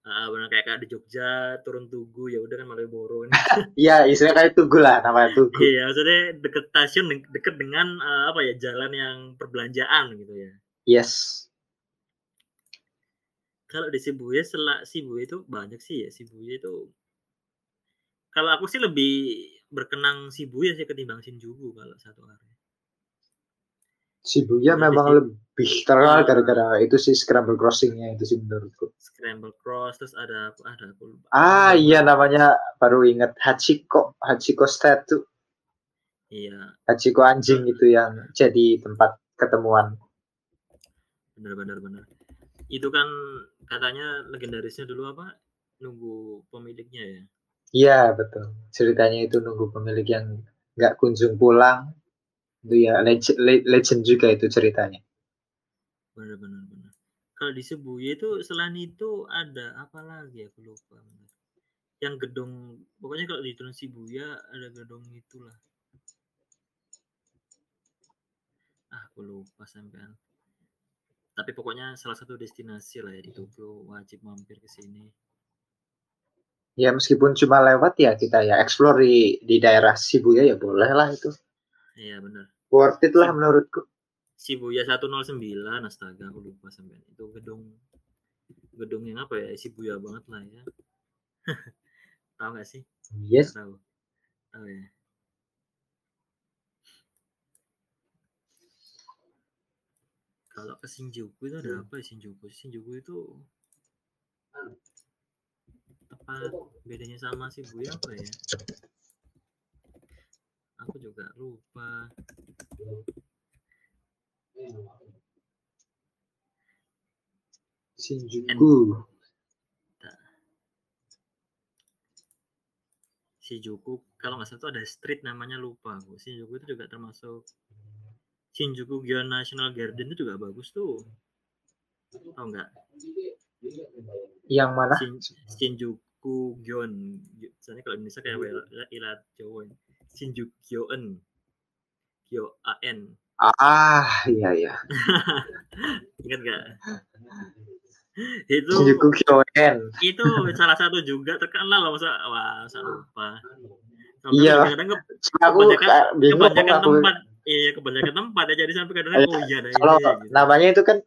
Uh, benar kayak, kayak di Jogja turun Tugu ya udah kan Malioboro Iya, istilahnya kayak Tugu lah namanya Tugu. Iya, maksudnya deket stasiun deket dengan uh, apa ya jalan yang perbelanjaan gitu ya. Yes. Kalau di Shibuya setelah Shibuya itu banyak sih ya Shibuya itu. Kalau aku sih lebih berkenang Shibuya sih ketimbang Shinjuku kalau satu hari. Shibuya Jadi memang lebih terkenal gara-gara itu sih scramble crossingnya itu sih menurutku. Scramble cross terus ada ada aku lupa. Ah iya namanya baru ingat Hachiko Hachiko statue. Iya. Hachiko anjing itu yang jadi tempat ketemuan. Benar benar benar. Itu kan katanya legendarisnya dulu apa? Nunggu pemiliknya ya? Iya betul. Ceritanya itu nunggu pemilik yang nggak kunjung pulang. Itu ya legend, legend juga itu ceritanya. Benar benar benar. Kalau di Shibuya itu selain itu ada apa lagi? Aku lupa yang gedung pokoknya kalau di Turun Shibuya ada gedung itulah. Ah aku lupa sampean tapi pokoknya salah satu destinasi lah ya di Tokyo wajib mampir ke sini. Ya meskipun cuma lewat ya kita ya explore di di daerah Shibuya ya boleh lah itu. Iya benar worth it lah menurutku. Shibuya 109 astaga aku lupa sampai itu gedung gedung yang apa ya Shibuya banget lah ya. Tahu gak sih? Yes. Tahu. Tahu ya Kalau ke Shinjuku itu ada hmm. apa ya Shinjuku? Shinjuku itu tepat bedanya sama si Shibuya apa ya? Aku juga lupa. Shinjuku. Shinjuku kalau nggak salah itu ada street namanya lupa aku. Shinjuku itu juga termasuk Shinjuku Gyeon National Garden itu juga bagus tuh. Tahu nggak? Yang mana? Shin, Shinjuku Gyeon. Misalnya kalau Indonesia kayak ilat Jawa. Shinjuku Gyeon. Gyo AN. Ah, iya iya. Ingat nggak? itu Shinjuku Gyeon. Itu salah satu juga terkenal loh masa wah masa lupa. Iya. Kadang aku kebanyakan, kebanyakan tempat. Iya kebanyakan tempat ya jadi sampai kadang oh iya nah, kalau iya, gitu. namanya itu kan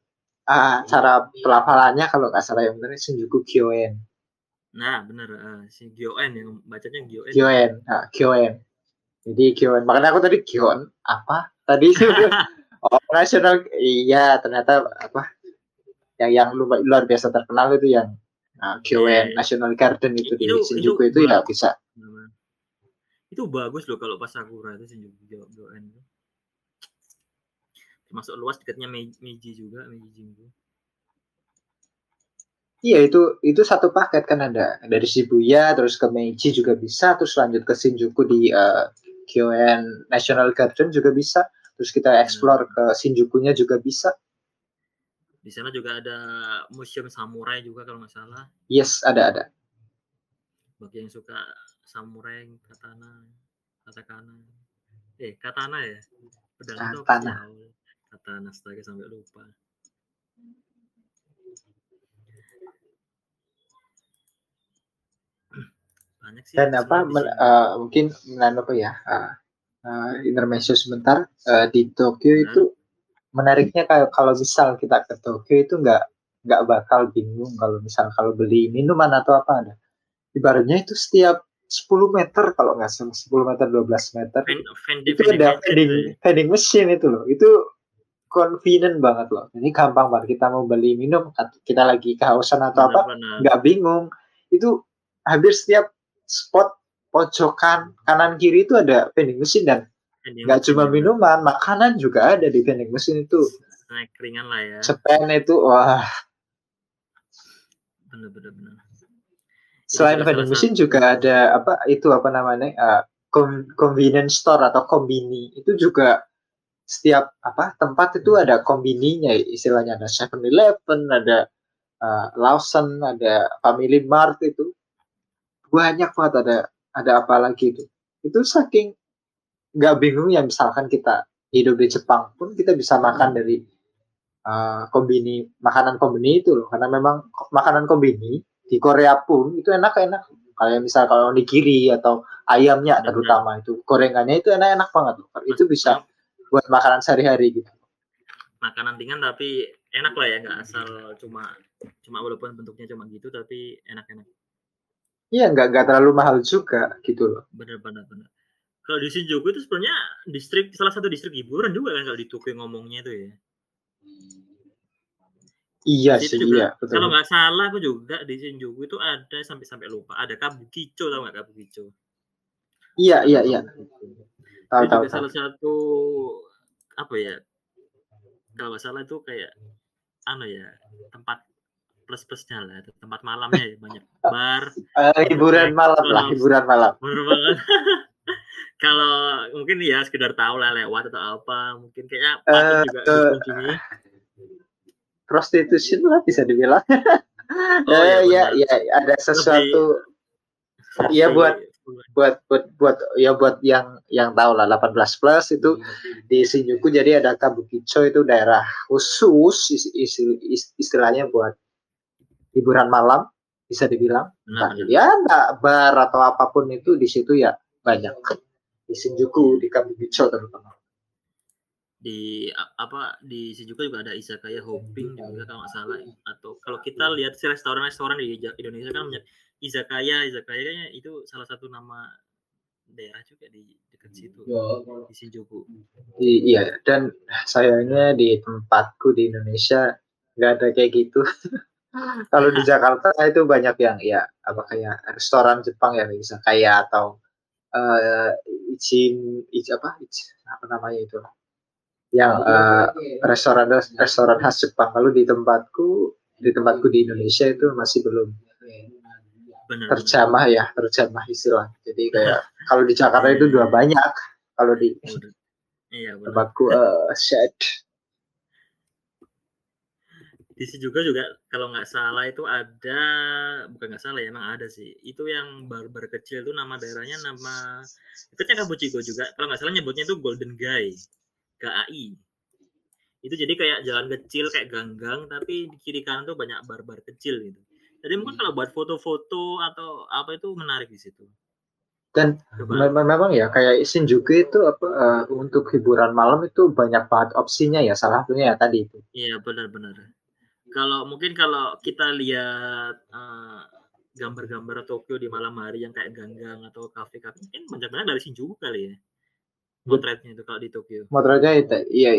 uh, cara pelafalannya kalau nggak salah yang benar Shinjuku Kyoen. Nah benar uh, si Kyoen yang bacanya Kyoen. Kyoen nah, Kyoen. Jadi Kyoen makanya aku tadi Kyoen apa? Tadi oh nasional iya ternyata apa yang yang luar, luar biasa terkenal itu yang nah, Kyoen yeah. National Garden itu, itu di Shinjuku itu, itu ya bisa itu bagus loh kalau pas sakura itu Shinjuku Kyoen termasuk luas dekatnya Meiji juga Meiji Jingu Iya itu itu satu paket kan ada dari Shibuya terus ke Meiji juga bisa terus lanjut ke Shinjuku di uh, Kyoen National Garden juga bisa terus kita hmm. explore hmm. ke Shinjukunya juga bisa. Di sana juga ada museum samurai juga kalau nggak salah. Yes ada ada. Bagi yang suka samurai katana katakana. Eh katana ya? Pedang katana. itu katana astaga sampai lupa. banyak sih dan apa men, uh, mungkin menan apa ya. Uh, uh, intermezzo sebentar. Uh, di Tokyo nah. itu menariknya kalau kalau misal kita ke Tokyo itu nggak nggak bakal bingung kalau misal kalau beli minuman atau apa ada. Ibaratnya itu setiap 10 meter kalau nggak salah 10 meter 12 meter fan, fan, itu ada vending vending machine itu loh itu convenient banget loh ini gampang banget kita mau beli minum kita lagi kehausan atau benar, apa nggak bingung itu hampir setiap spot pojokan kanan kiri itu ada vending mesin dan nggak cuma minuman, makanan juga ada di vending mesin itu. Naik ringan lah ya. Cepen itu wah. Bener-bener. bener. Selain vending mesin juga ada apa itu apa namanya uh, convenience store atau kombini. Itu juga setiap apa tempat itu ada kombininya istilahnya ada Seven Eleven ada uh, Lawson ada Family Mart itu. Banyak banget ada ada apa lagi itu. Itu saking nggak bingung ya misalkan kita hidup di Jepang pun kita bisa makan dari uh, kombini makanan kombini itu loh. Karena memang makanan kombini di Korea pun itu enak-enak kayak misal kalau di kiri atau ayamnya terutama itu gorengannya itu enak-enak banget loh itu bisa buat makanan sehari-hari gitu makanan ringan tapi enak lah ya nggak asal cuma cuma walaupun bentuknya cuma gitu tapi enak-enak Iya, nggak nggak terlalu mahal juga gitu loh. Benar benar benar. Kalau di Shinjuku itu sebenarnya distrik salah satu distrik hiburan juga kan kalau di Tokyo ngomongnya itu ya. Iya sih, juga, iya. Betul. Kalau nggak salah aku juga di Shinjuku itu ada sampai-sampai lupa. Ada Kabukicho tau nggak Kabukicho? Iya, iya, iya. Tahu, tahu, tahu. salah satu apa ya? Kalau nggak salah itu kayak anu ya tempat plus plusnya lah tempat malamnya ya banyak bar uh, hiburan malam lah hiburan malam kalau mungkin ya sekedar tahu lah lewat atau apa mungkin kayaknya uh, juga uh, prostitution lah bisa dibilang. Oh, uh, ya, ya ya ada sesuatu. Iya buat buat buat buat ya buat yang yang tahu lah 18 plus itu di Shinjuku jadi ada Kabukicho itu daerah khusus istilahnya buat hiburan malam bisa dibilang. Nah, ya nggak bar atau apa pun itu di situ ya banyak. Di Shinjuku di Kabukicho terutama di apa di Shinjuku juga ada izakaya hopping juga kalau nggak salah atau kalau kita lihat si restoran-restoran di Indonesia kan banyak. Izakaya izakaya itu salah satu nama daerah juga di dekat situ. Ya. di Shinjuku I, iya dan sayangnya di tempatku di Indonesia nggak ada kayak gitu. Kalau di Jakarta itu banyak yang ya apa kayak restoran Jepang ya bisa kayak atau uh, icin ichi apa ichi, apa namanya itu yang uh, restoran restoran khas Jepang. Kalau di tempatku di tempatku di Indonesia itu masih belum terjamah ya terjamah istilah. Jadi kayak kalau di Jakarta itu dua banyak. Kalau di iya, tempatku uh, shed di sini juga juga kalau nggak salah itu ada bukan nggak salah ya emang ada sih. Itu yang barbar kecil itu nama daerahnya nama dekatnya Kabuchiko juga. Kalau nggak salah nyebutnya itu Golden Guy KAI itu jadi kayak jalan kecil kayak ganggang tapi di kiri kanan tuh banyak barbar kecil gitu. Jadi mungkin kalau buat foto-foto atau apa itu menarik di situ. Dan memang ya kayak Shinjuku itu apa uh, untuk hiburan malam itu banyak banget opsinya ya salah satunya ya tadi itu. Iya benar-benar kalau mungkin kalau kita lihat uh, gambar-gambar Tokyo di malam hari yang kayak ganggang atau kafe-kafe mungkin banyak-banyak dari Shinjuku kali ya motretnya itu kalau di Tokyo motretnya itu iya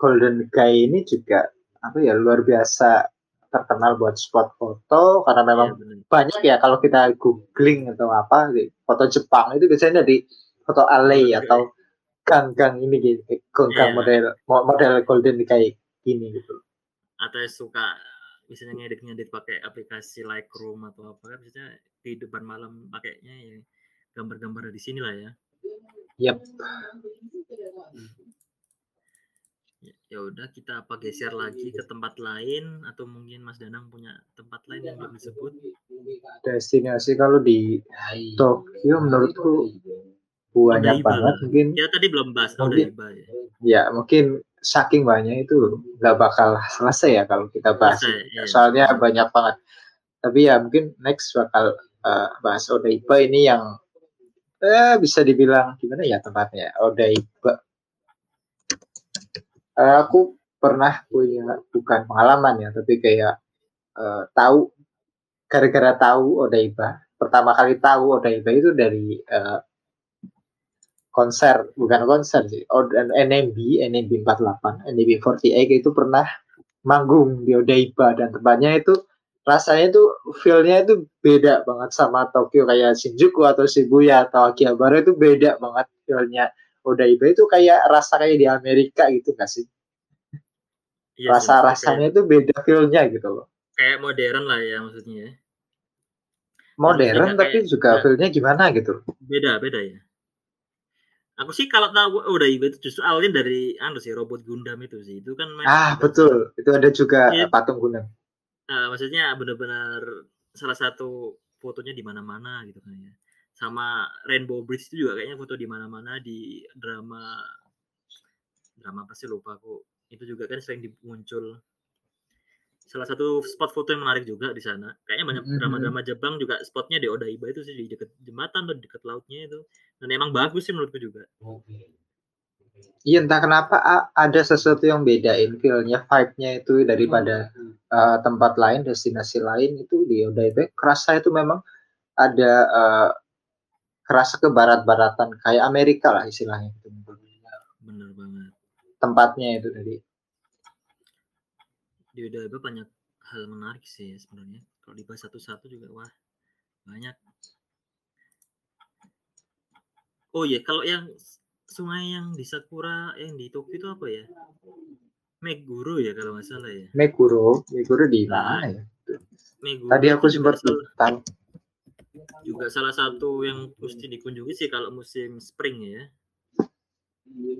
Golden Guy ini juga apa ya luar biasa terkenal buat spot foto karena iya, memang ya, banyak ya kalau kita googling atau apa foto Jepang itu biasanya dari foto alley atau Kang Kang ini gitu, Kang yeah. model model golden kayak gini gitu. Atau suka misalnya ngedit-ngedit pakai aplikasi Lightroom atau apa kan misalnya di depan malam pakainya ya gambar-gambar di sini lah ya. Yap. Ya, ya udah kita apa geser lagi ke tempat lain atau mungkin Mas Danang punya tempat lain yang belum disebut? Destinasi kalau di Tokyo menurutku banyak Odaiba. banget mungkin ya tadi belum bahas mungkin, Odaiba ya. ya mungkin saking banyak itu nggak bakal selesai ya kalau kita bahas selesai, ya. soalnya banyak banget tapi ya mungkin next bakal uh, bahas Odaiba ini yang eh, bisa dibilang gimana ya tempatnya Odaiba uh, aku pernah punya bukan pengalaman ya tapi kayak uh, tahu gara-gara tahu Odaiba pertama kali tahu Odaiba itu dari uh, konser bukan konser sih oh NMB NMB 48 NMB 48 itu pernah manggung di Odaiba dan tempatnya itu rasanya itu feelnya itu beda banget sama Tokyo kayak Shinjuku atau Shibuya atau Akihabara itu beda banget feelnya Odaiba itu kayak rasa kayak di Amerika gitu gak sih iya, rasa rasanya itu beda feelnya gitu loh kayak modern lah ya maksudnya ya. modern tapi juga feelnya gimana gitu beda beda ya Aku sih kalau tahu udah itu justru awalnya dari anu sih robot Gundam itu sih. Itu kan Ah, betul. Itu ada juga ya, patung Gundam. Uh, maksudnya benar-benar salah satu fotonya di mana-mana gitu kan ya. Sama Rainbow Bridge itu juga kayaknya foto di mana-mana di drama drama pasti lupa aku. Itu juga kan sering muncul salah satu spot foto yang menarik juga di sana. Kayaknya banyak mm-hmm. drama-drama Jepang juga spotnya di Odaiba itu sih di dekat jembatan atau di dekat lautnya itu. Dan emang bagus sih menurutku juga. Iya entah kenapa ada sesuatu yang bedain feelnya, vibe-nya itu daripada hmm. uh, tempat lain, destinasi lain itu di Odaiba. Kerasa itu memang ada uh, kerasa ke barat-baratan kayak Amerika lah istilahnya. Bener banget. Tempatnya itu dari di Udaba banyak hal menarik sih sebenarnya. Kalau dibahas satu-satu juga wah banyak. Oh iya, kalau yang sungai yang di Sakura yang di Tokyo itu apa ya? Meguro ya kalau nggak salah ya. Meguro, Meguro di nah, mana ya? Meguro Tadi aku sempat tahu. Juga salah satu yang mesti dikunjungi sih kalau musim spring ya.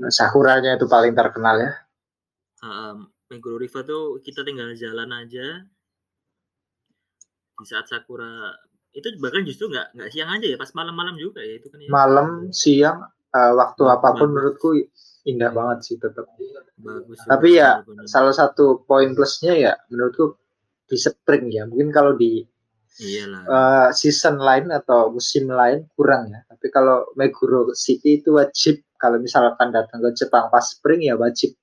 Sakuranya itu paling terkenal ya. Um, Meguro River tuh kita tinggal jalan aja di saat sakura itu bahkan justru nggak nggak siang aja ya pas malam-malam juga ya itu kan ya. malam siang uh, waktu bagus. apa pun menurutku indah banget sih tetap bagus tapi ya bener. salah satu poin plusnya ya menurutku di spring ya mungkin kalau di Iyalah. Uh, season lain atau musim lain kurang ya tapi kalau Meguro City itu wajib kalau misalkan datang ke Jepang pas spring ya wajib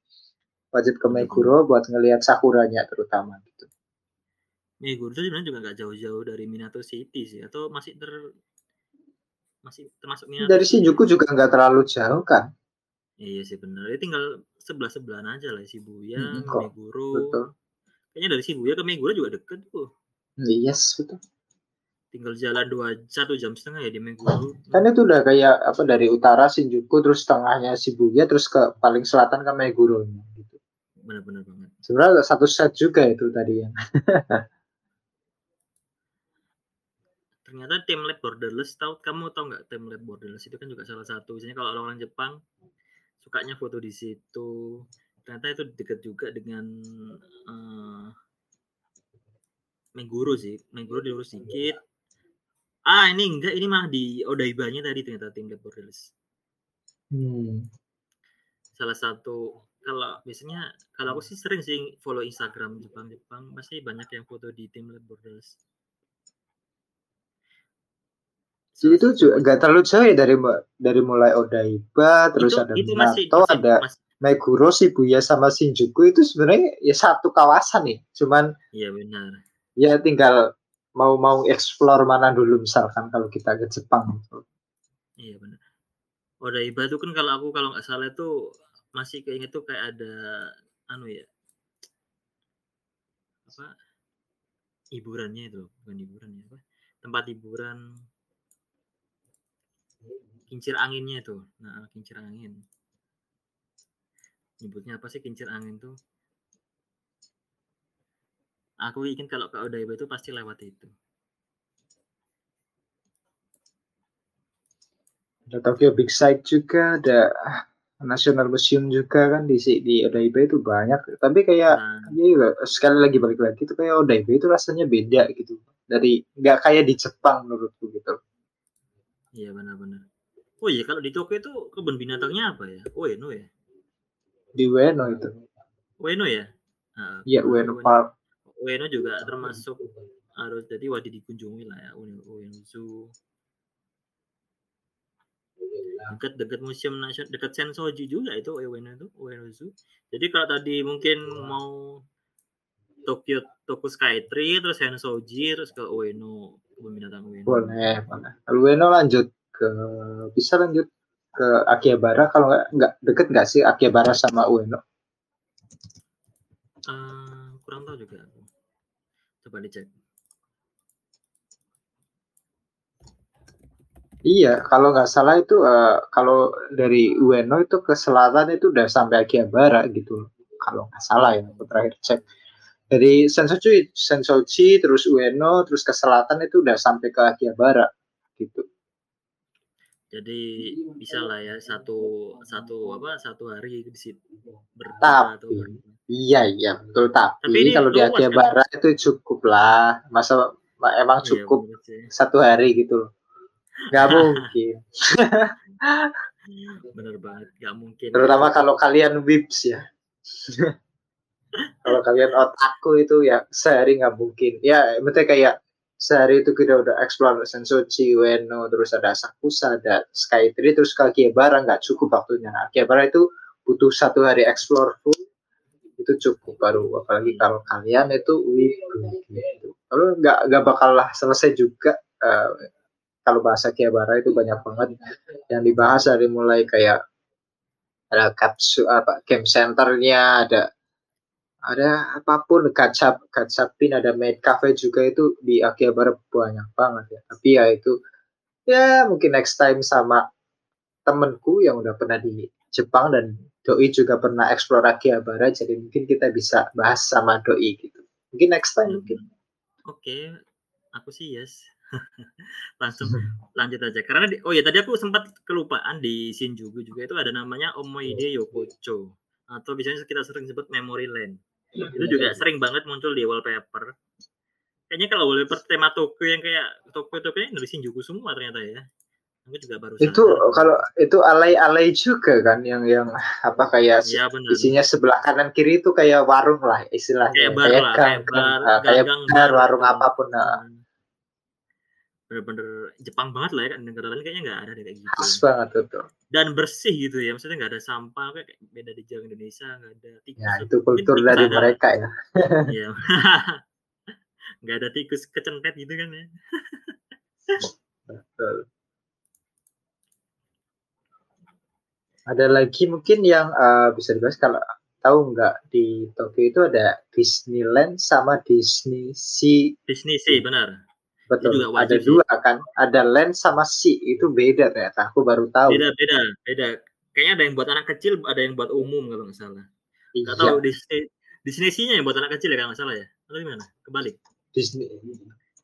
wajib ke Meguro buat ngelihat sakuranya terutama gitu. Meguro itu sebenarnya juga nggak jauh-jauh dari Minato City sih atau masih ter masih termasuk Minato dari Shinjuku juga nggak terlalu jauh kan? Iya sih benar ya tinggal sebelah sebelahan aja lah Shibuya hmm, Meguro. Betul. kayaknya dari Shibuya ke Meguro juga deket tuh. Yes betul. Tinggal jalan dua satu jam setengah ya di Meguro. Kan itu udah kayak apa dari utara Shinjuku terus tengahnya Shibuya terus ke paling selatan ke Meguro benar-benar banget. Sebenarnya satu set juga itu tadi yang. Ternyata tim lab borderless tahu kamu tahu nggak tim lab borderless itu kan juga salah satu. Misalnya kalau orang-orang Jepang sukanya foto di situ. Ternyata itu dekat juga dengan uh, Meguro sih. Meguro diurus sedikit. Ah ini enggak, ini mah di Odaibanya tadi ternyata tim lab borderless. Hmm. Salah satu kalau biasanya kalau aku sih sering sih follow Instagram Jepang-Jepang pasti banyak yang foto di tim Lab Borders. Jadi itu juga nggak terlalu jauh ya dari dari mulai Odaiba terus itu, ada itu masih, Minato, masih, ada masih, Meguro, Shibuya sama Shinjuku itu sebenarnya ya satu kawasan nih. Cuman Iya benar. Ya tinggal mau mau explore mana dulu misalkan kalau kita ke Jepang. Iya benar. Odaiba itu kan kalau aku kalau nggak salah itu masih keinget tuh kayak ada anu ya apa hiburannya itu bukan hiburan ya apa tempat hiburan kincir anginnya itu. Nah kincir angin. Nyebutnya apa sih kincir angin tuh? Aku ingin kalau ke Odaiba itu pasti lewat itu. Ada Tokyo Big Sight juga ada National Museum juga kan di di Odaiba itu banyak. Tapi kayak nah. ya sekali lagi balik lagi itu kayak Odaiba itu rasanya beda gitu. Dari nggak kayak di Jepang menurutku gitu iya benar-benar oh iya kalau di Tokyo itu kebun binatangnya apa ya? Ueno ya? Di Ueno itu. Ueno ya? Iya uh, Ueno. Park. Ueno juga termasuk harus jadi wajib dikunjungi lah ya Ueno, Ueno Zoo. Dekat dekat museum nasional dekat Sensoji juga itu Ueno itu Ueno Zoo. Jadi kalau tadi mungkin mau Tokyo Tokyo Skytree terus Sensoji terus ke Ueno kebun binatang Ueno. Boleh boleh. Ueno lanjut ke bisa lanjut ke Akihabara kalau nggak nggak deket nggak sih Akihabara sama Ueno? Uh, kurang tahu juga coba dicek. Iya, kalau nggak salah itu uh, kalau dari Ueno itu ke selatan itu udah sampai Akihabara gitu. Kalau nggak salah ya, aku terakhir cek. Dari Sensoji, Sensoji terus Ueno terus ke selatan itu udah sampai ke Akihabara gitu. Jadi bisa lah ya satu satu apa satu hari di situ tapi, Iya iya betul tapi, tapi kalau di Akihabara kan? itu cukup lah. Masa emang iya, cukup iya, satu hari gitu loh Gak mungkin. Bener banget, gak mungkin. Terutama kalau kalian whips ya. Kalau kalian otakku itu ya sehari nggak mungkin. Ya, betul kayak sehari itu kita udah explore Sensoji, Ueno, terus ada Sakusa, ada Skytree, terus ke Akihabara nggak cukup waktunya. Akihabara itu butuh satu hari explore full itu cukup baru apalagi kalau kalian itu wib gitu. Kalau nggak nggak bakal lah selesai juga uh, kalau bahasa Kiabara itu banyak banget yang dibahas dari mulai kayak ada kapsul apa camp centernya ada ada apa pun kacap kacapin ada maid cafe juga itu di Akihabara banyak banget ya. Tapi ya itu ya mungkin next time sama temenku yang udah pernah di Jepang dan Doi juga pernah explore Akihabara jadi mungkin kita bisa bahas sama Doi gitu. Mungkin next time mungkin. Oke okay. aku sih yes. Langsung lanjut aja. Karena di, oh ya tadi aku sempat kelupaan di Shinjuku juga itu ada namanya Omoide Yokocho atau biasanya kita sering sebut Memory Land itu juga sering banget muncul di wallpaper. Kayaknya kalau wallpaper tema Tokyo yang kayak Tokyo Tokyo dari Shinjuku semua ternyata ya. Aku juga baru itu sadar. kalau itu alay-alay juga kan yang yang apa kayak ya, isinya sebelah kanan kiri itu kayak warung lah istilahnya. Kayak bar kayak lah, gang, kayak bar, uh, kayak bar, warung apa pun nah. Hmm bener-bener Jepang banget lah ya kan. Negara lain kayaknya nggak ada deh kayak gitu. Khas banget dan bersih gitu ya maksudnya nggak ada sampah kayak beda di Jepang Indonesia nggak ada tikus. Ya itu kultur dari ada. mereka ya. Iya. Nggak ada tikus kecentet gitu kan ya. Betul. Ada lagi mungkin yang uh, bisa dibahas kalau tahu nggak di Tokyo itu ada Disneyland sama Disney Sea. Disney Sea benar Betul. Juga ada sih. dua kan, ada land sama si itu beda ternyata. Aku baru tahu. Beda beda beda. Kayaknya ada yang buat anak kecil, ada yang buat umum kalau nggak salah. Iya. Gak tahu di di yang buat anak kecil ya kalau nggak salah ya. Atau gimana? Kebalik. Disney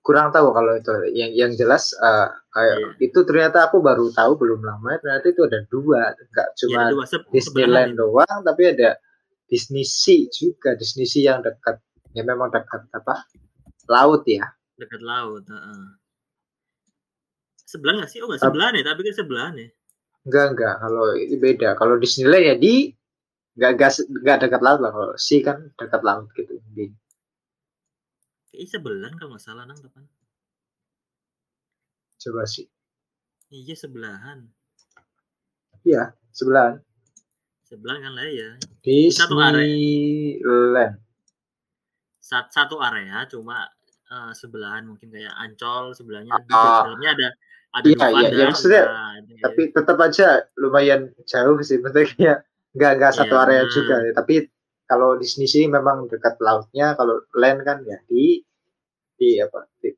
kurang tahu kalau itu yang yang jelas uh, kayak iya. itu ternyata aku baru tahu belum lama ternyata itu ada dua nggak cuma ya, dua. Disneyland doang tapi ada Disney Sea juga Disney Sea yang dekat ya memang dekat apa laut ya dekat laut uh. sebelah nggak sih? Oh nggak sebelah nih tapi kan sebelah nih. Enggak enggak kalau ini beda. Kalau Disneyland ya di nggak gas nggak dekat laut lah. Kalau si kan dekat laut gitu di ini sebelah kalau nggak salah nang kapan coba sih. Iya sebelahan. Iya sebelahan. Sebelahan kan lah ya. Di satu area. satu area cuma uh, sebelahan mungkin kayak Ancol sebelahnya uh, dalamnya ada ada iya, iya, iya, maksudnya, ada, tapi tetap aja lumayan jauh sih maksudnya nggak nggak satu yeah. area juga ya. tapi kalau di sini sih memang dekat lautnya kalau land kan ya di di apa di,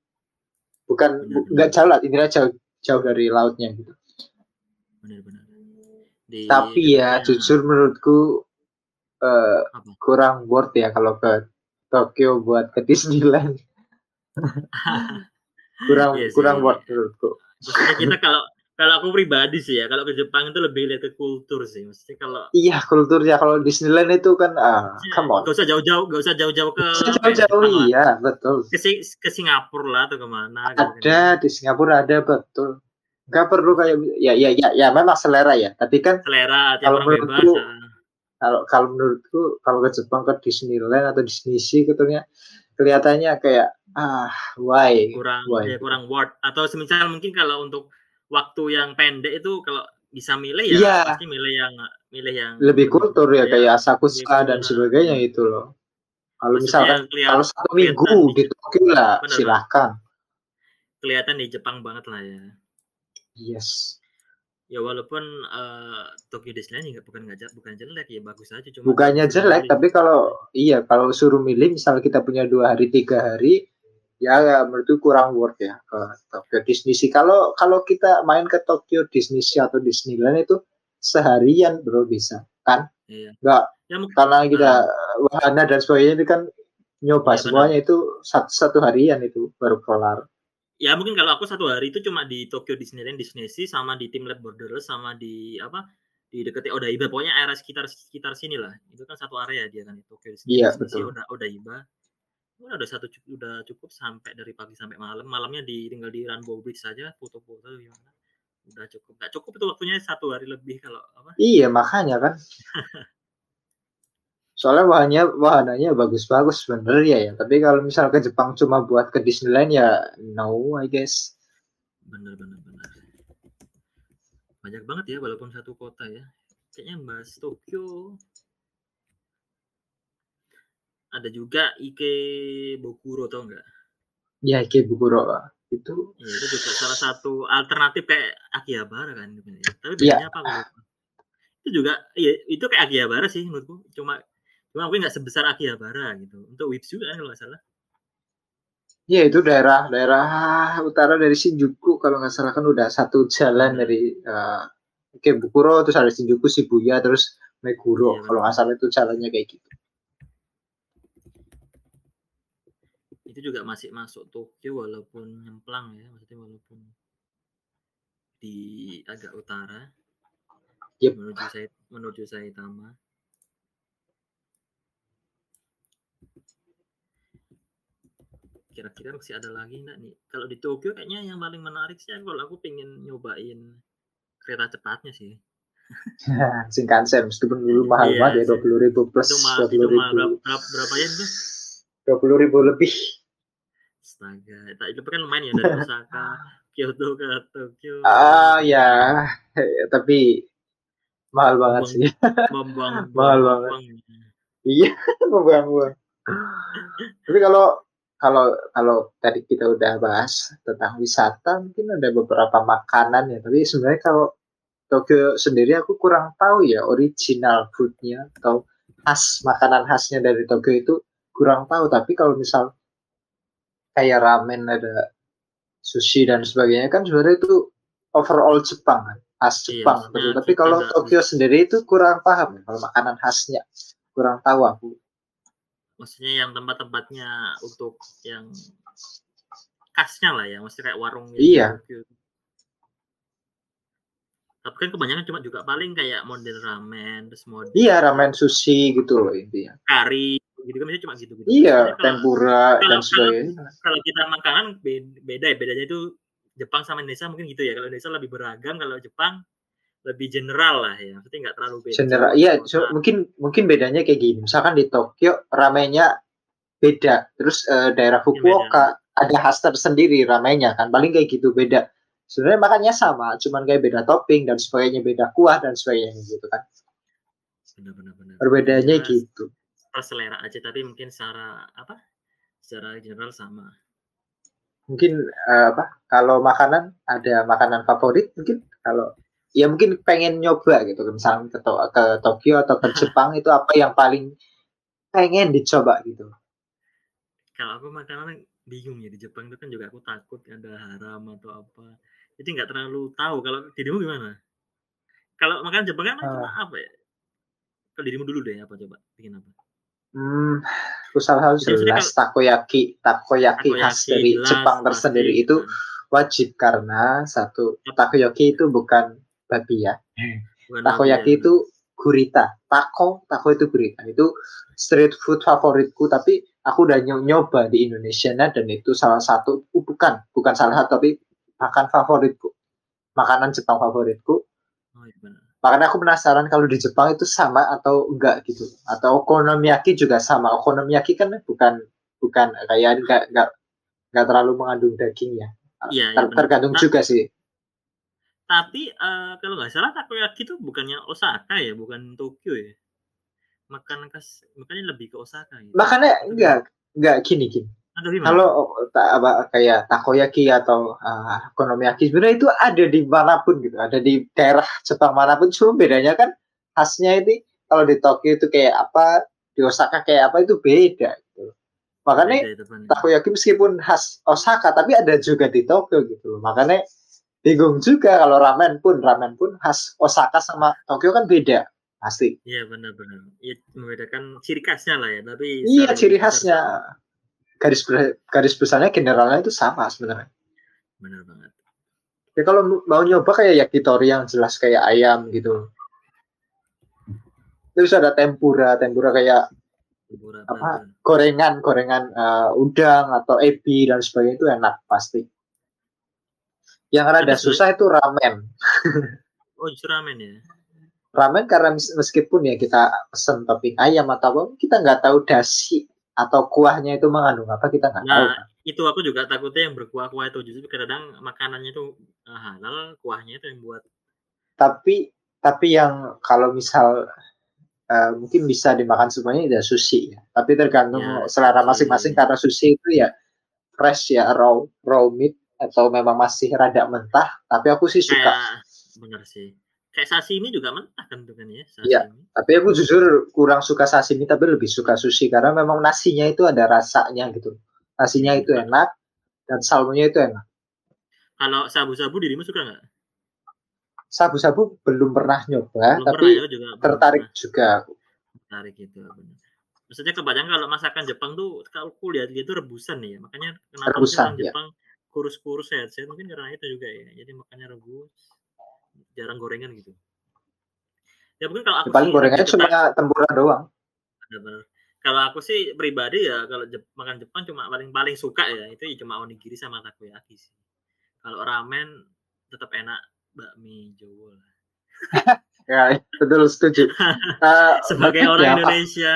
bukan nggak jauh lah intinya jauh jauh dari lautnya gitu benar-benar tapi ya jujur menurutku uh, kurang worth ya kalau ke Tokyo buat ke Disneyland. kurang yes, iya kurang worth menurutku. Maksudnya kita kalau kalau aku pribadi sih ya, kalau ke Jepang itu lebih lihat ke kultur sih. Mesti kalau Iya, kulturnya kalau Disneyland itu kan ah, ya, come on. Gak usah jauh-jauh, gak usah jauh-jauh ke jauh-jauh iya, betul. Ke, ke Singapura lah atau ke mana gitu kan. Ada gitu. di Singapura ada betul. Gak perlu kayak ya ya ya ya memang selera ya. Tapi kan selera kalau menurutku bebas, kalau kalau menurutku kalau ke Jepang ke Disneyland atau Disney Sea ketulnya kelihatannya kayak ah why kurang why? Ya, kurang word atau semisal mungkin kalau untuk waktu yang pendek itu kalau bisa milih ya yeah. pasti milih yang milih yang lebih kultur ya, ya kayak Asakusa dan sebagainya itu loh. Kalau misalkan kalau satu minggu di Tokyo lah bener, silahkan. Kelihatan di Jepang banget lah ya. Yes. Ya walaupun uh, Tokyo Disneyland juga bukan ngajak bukan jelek ya bagus aja cuma bukannya jelek tapi kalau iya kalau suruh milih misal kita punya dua hari tiga hari ya, ya menurutku kurang worth ya ke Tokyo Disney sih. Kalau kalau kita main ke Tokyo Disney Sea atau Disneyland itu seharian bro bisa kan? Iya. Enggak ya, karena kita uh, wahana dan sebagainya itu kan nyoba ya, semuanya benar. itu satu, satu harian itu baru kelar. Ya mungkin kalau aku satu hari itu cuma di Tokyo Disneyland, Disney Sea sama di Team Lab Borderless sama di apa di dekat Odaiba pokoknya area sekitar sekitar sini lah itu kan satu area dia kan Tokyo Disney, iya, Disney betul. Oda, Odaiba udah satu udah cukup sampai dari pagi sampai malam. Malamnya di tinggal di Rainbow Bridge saja foto-foto gimana. Udah cukup. Nggak cukup itu waktunya satu hari lebih kalau apa? Iya makanya kan. Soalnya wahannya wahananya bagus-bagus sebenarnya ya tapi kalau misal ke Jepang cuma buat ke Disneyland ya no I guess. Bener bener bener. Banyak banget ya walaupun satu kota ya. Kayaknya bahas Tokyo ada juga Ike Bokuro tau enggak? Ya Ike Bokuro itu. Ya, itu juga salah satu alternatif kayak Akihabara kan. Tapi bedanya ya. apa? Itu juga, iya itu kayak Akihabara sih menurutku. Cuma cuma mungkin nggak sebesar Akihabara gitu. Untuk Wips juga kalau nggak salah. Iya itu daerah daerah utara dari Shinjuku kalau nggak salah kan udah satu jalan dari uh, Ikebukuro terus ada Shinjuku, Shibuya terus Meguro. Iya, kalau nggak salah itu jalannya kayak gitu. Itu juga masih masuk Tokyo walaupun nyemplang ya maksudnya walaupun di agak utara yep. menuju saya menuju Saitama. Kira-kira masih ada lagi enggak nih? Kalau di Tokyo kayaknya yang paling menarik sih kalau aku pengen nyobain kereta cepatnya sih. Shinkansen meskipun dulu mahal iya, banget ya dua puluh ribu plus dua puluh ribu. berapa, berapa ya itu dua puluh ribu lebih Astaga, itu kan lumayan ya dari Osaka, Kyoto ke Tokyo. Ah ya, tapi mahal banget sih. Membuang, mahal banget. Iya, membuang-buang. tapi kalau kalau kalau tadi kita udah bahas tentang wisata, mungkin ada beberapa makanan ya. Tapi sebenarnya kalau Tokyo sendiri aku kurang tahu ya original foodnya atau khas makanan khasnya dari Tokyo itu kurang tahu. Tapi kalau misal kayak ramen ada sushi dan sebagainya. Kan sebenarnya itu overall Jepang kan khas iya, Jepang iya, betul. tapi kalau Tokyo sendiri itu kurang paham ya kalau makanan khasnya. Kurang tahu aku. Maksudnya yang tempat-tempatnya untuk yang khasnya lah ya maksudnya kayak warung iya. Tokyo. tapi kan kebanyakan cuma juga paling kayak model ramen terus model iya ramen sushi gitu loh intinya. kari gitu kan cuma gitu gitu iya kalau, tempura kalau, dan sebagainya kalau, kita makanan beda ya bedanya itu Jepang sama Indonesia mungkin gitu ya. Kalau Indonesia lebih beragam kalau Jepang lebih general lah ya. Maksudnya nggak terlalu beda general iya so, mungkin mungkin bedanya kayak gini. Misalkan di Tokyo ramenya beda. Terus uh, daerah Fukuoka ada khas tersendiri ramenya kan. Paling kayak gitu beda. Sebenarnya makannya sama cuman kayak beda topping dan sebagainya beda kuah dan sebagainya gitu kan. Benar-benar perbedaannya ya, gitu per selera aja tapi mungkin secara apa secara general sama. Mungkin uh, apa kalau makanan ada makanan favorit mungkin? Kalau ya mungkin pengen nyoba gitu misalnya ke, ke Tokyo atau ke Jepang itu apa yang paling pengen dicoba gitu? Kalau aku makanan bingung ya di Jepang itu kan juga aku takut ada haram atau apa. Jadi nggak terlalu tahu kalau dirimu gimana? Kalau makan Jepang kan uh. apa ya? Ke dirimu dulu deh apa coba? Bikin apa Hmm, satu jelas takoyaki, takoyaki, takoyaki khas dari jelas, Jepang tersendiri itu wajib karena satu takoyaki itu bukan babi ya. Bukan takoyaki ya. itu gurita. Tako, tako itu gurita. Itu street food favoritku tapi aku udah nyoba di Indonesia nah, dan itu salah satu uh, bukan, bukan salah satu tapi makan favoritku. Makanan Jepang favoritku. Oh, iya Makanya aku penasaran kalau di Jepang itu sama atau enggak gitu. Atau okonomiyaki juga sama. Okonomiyaki kan bukan bukan kayak enggak enggak enggak terlalu mengandung daging ya. Iya, Ter, ya tergantung nah, juga sih. Tapi uh, kalau nggak salah takoyaki itu bukannya Osaka ya, bukan Tokyo ya. Makan kas makanya lebih ke Osaka ya. Makanya enggak enggak gini gini. Kalau tak apa kayak takoyaki atau uh, konomiyaki sebenarnya itu ada di mana pun gitu, ada di daerah Jepang mana pun. Cuma bedanya kan khasnya ini kalau di Tokyo itu kayak apa, di Osaka kayak apa itu beda. Gitu. Makanya beda, takoyaki meskipun khas Osaka, tapi ada juga di Tokyo gitu. Makanya bingung juga kalau ramen pun ramen pun khas Osaka sama Tokyo kan beda pasti. Iya benar-benar. Iya membedakan ciri khasnya lah ya, tapi Iya ciri khasnya garis garis besarnya generalnya itu sama sebenarnya. Benar banget. Ya kalau mau nyoba kayak yakitori yang jelas kayak ayam gitu. Terus ada tempura, tempura kayak tempura, apa? Gorengan, gorengan uh, udang atau ebi dan sebagainya itu enak pasti. Yang rada susah itu ramen. oh, justru ramen ya. Ramen karena meskipun ya kita pesen topping ayam atau apa, kita nggak tahu dasi atau kuahnya itu mengandung apa kita nggak nah, tahu. Nah, itu aku juga takutnya yang berkuah-kuah itu justru kadang makanannya itu uh, halal, kuahnya itu yang buat. Tapi tapi yang kalau misal uh, mungkin bisa dimakan semuanya ya sushi ya. Tapi tergantung ya, selera masing-masing karena sushi itu ya fresh ya raw raw meat atau memang masih rada mentah. Tapi aku sih suka. Kayak, bener sih kayak sashimi juga mentah kan tuh kan ya Iya, tapi aku jujur kurang suka sashimi tapi lebih suka sushi karena memang nasinya itu ada rasanya gitu. Nasinya itu enak dan salmonnya itu enak. Kalau sabu-sabu dirimu suka nggak? Sabu-sabu belum pernah nyoba, belum tapi pernah, ya, juga, tertarik pernah. juga. Tertarik gitu. Maksudnya kebanyakan kalau masakan Jepang tuh kalau kuliah itu rebusan ya, makanya kenapa rebusan, ya. Jepang kurus-kurus sehat-sehat mungkin karena itu juga ya. Jadi makanya rebus jarang gorengan gitu. Ya mungkin kalau aku paling gorengannya cuma tempura doang. Benar-benar. Kalau aku sih pribadi ya kalau Jep makan Jepang cuma paling paling suka ya itu ya cuma onigiri sama takoyaki sih. Kalau ramen tetap enak bakmi Jawa lah. ya betul setuju. Uh, Sebagai orang ya, Indonesia.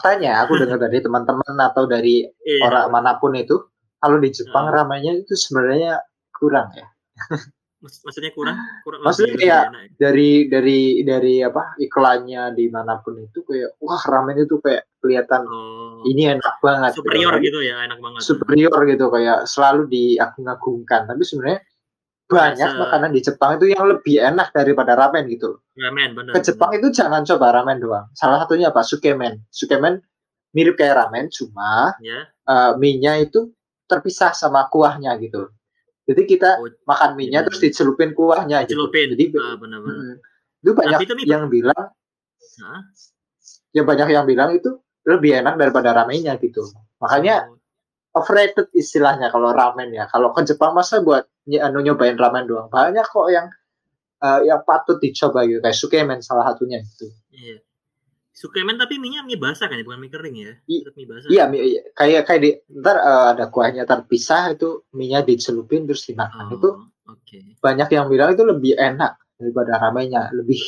Tanya aku dengar dari teman-teman atau dari iya. orang mana pun itu kalau di Jepang uh. ramennya itu sebenarnya kurang ya maksudnya kurang kurang maksudnya kayak ya? dari dari dari apa iklannya di mana pun itu kayak wah ramen itu kayak kelihatan oh, ini enak banget gitu. Superior gitu, gitu ya enak banget. superior gitu kayak selalu diagung-agungkan. Tapi sebenarnya banyak Masa... makanan di Jepang itu yang lebih enak daripada ramen gitu ramen benar ke Jepang bener. itu jangan coba ramen doang. Salah satunya apa? Sukemen. Sukemen mirip kayak ramen cuma yeah. Ya. uh, mie-nya itu terpisah sama kuahnya gitu jadi kita oh, makan minyak iya. terus dicelupin kuahnya gitu. Dicelupin. Jadi ah, benar-benar. Hmm, itu banyak itu yang bilang Hah? ya banyak yang bilang itu lebih enak daripada ramennya gitu. Makanya oh. overrated istilahnya kalau ramen ya. Kalau ke Jepang masa buat anu nyobain ramen doang. Banyak kok yang uh, yang patut dicoba gitu kayak sukemen salah satunya gitu. Iya. Sukemen tapi mie mie basah kan ya, bukan mie kering ya? I, mie basah. Iya, mie, iya. kayak kayak di ntar uh, ada kuahnya terpisah itu mie-nya dicelupin terus dimakan. Oh, itu okay. banyak yang bilang itu lebih enak daripada ramenya, lebih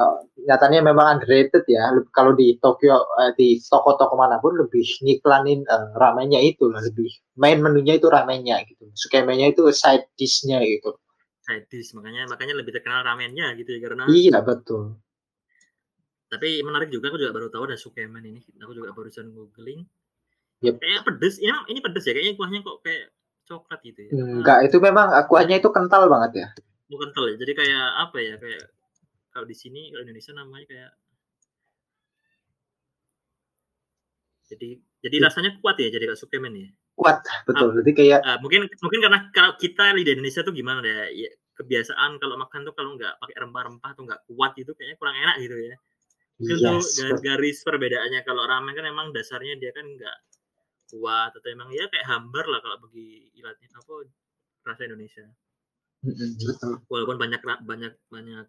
uh, nyatanya memang underrated ya. Kalau di Tokyo uh, di toko-toko mana pun lebih ngiklanin uh, ramenya itu lebih main menunya itu ramennya gitu. Sukemennya itu side dish-nya gitu. Side dish makanya makanya lebih terkenal ramennya gitu ya karena Iya, betul tapi menarik juga aku juga baru tahu ada sukemen ini. Aku juga barusan googling. Yep. Kayak pedes. Ini ini pedes ya. Kayaknya kuahnya kok kayak coklat gitu ya. Enggak, itu memang kuahnya itu kental banget ya. Bukan kental ya. Jadi kayak apa ya? Kayak kalau di sini kalau Indonesia namanya kayak jadi jadi ya. rasanya kuat ya jadi kayak sukemen ya kuat betul ah, jadi kayak uh, mungkin mungkin karena kalau kita di Indonesia tuh gimana ya, ya kebiasaan kalau makan tuh kalau nggak pakai rempah-rempah tuh nggak kuat itu kayaknya kurang enak gitu ya yes, garis, garis perbedaannya kalau ramen kan emang dasarnya dia kan enggak kuat atau emang ya kayak hambar lah kalau bagi ilatnya apa rasa Indonesia. Betul. Walaupun banyak banyak banyak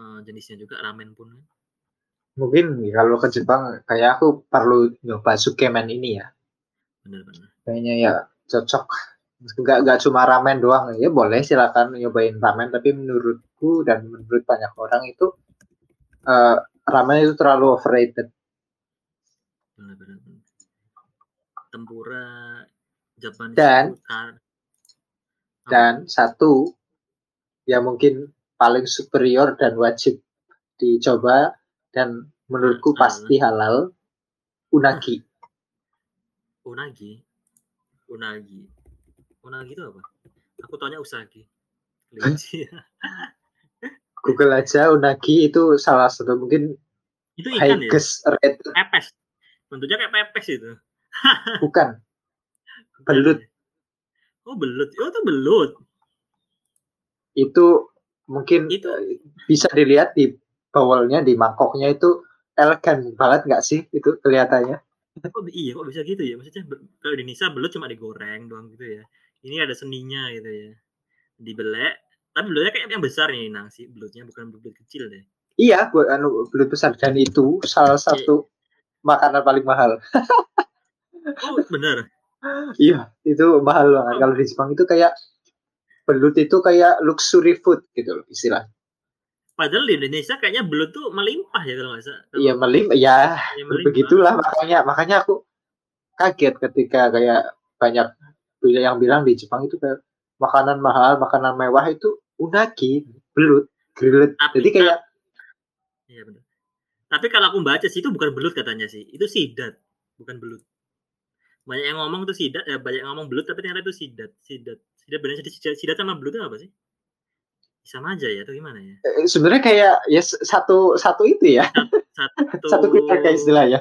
uh, jenisnya juga ramen pun. Mungkin kalau ke Jepang kayak aku perlu nyoba sukemen ini ya. Benar-benar. Kayaknya ya cocok. Enggak enggak cuma ramen doang ya boleh silakan nyobain ramen tapi menurutku dan menurut banyak orang itu uh, ramen itu terlalu overrated. Benar-benar tempura Japanese dan dan satu yang mungkin paling superior dan wajib dicoba dan menurutku pasti halal unagi. Unagi? Unagi. Unagi itu apa? Aku tanya usagi Google aja unagi itu salah satu mungkin itu ikan ya? Red. pepes bentuknya kayak pepes itu Bukan. Belut. Oh, belut. Oh, itu belut. Itu mungkin itu bisa dilihat di bawalnya di mangkoknya itu elegan banget nggak sih itu kelihatannya? Oh iya kok bisa gitu ya? Maksudnya kalau di Indonesia belut cuma digoreng doang gitu ya. Ini ada seninya gitu ya. Dibelek, tapi belutnya kayak yang besar nih nasi belutnya bukan belut kecil deh. Iya, buat anu belut besar dan itu salah iya. satu makanan paling mahal. Oh, benar. iya, itu mahal banget. Oh. Kalau di Jepang itu kayak belut itu kayak luxury food gitu loh istilah. Padahal di Indonesia kayaknya belut tuh melimpah ya kalau nggak salah. Iya melimpah, ya, ya melimpah. begitulah makanya makanya aku kaget ketika kayak banyak yang bilang di Jepang itu kayak makanan mahal, makanan mewah itu unagi, belut, grilled. Tapi, Jadi kayak Iya benar. Tapi kalau aku baca sih itu bukan belut katanya sih, itu sidat, bukan belut. Banyak yang ngomong tuh sidat ya banyak yang ngomong belut tapi ternyata itu sidat. Sidat. Sidat benar sidat, sidat sama belut itu apa sih? Sama aja ya atau gimana ya? Eh, sebenarnya kayak ya satu satu itu ya. Satu satu kayak istilah ya.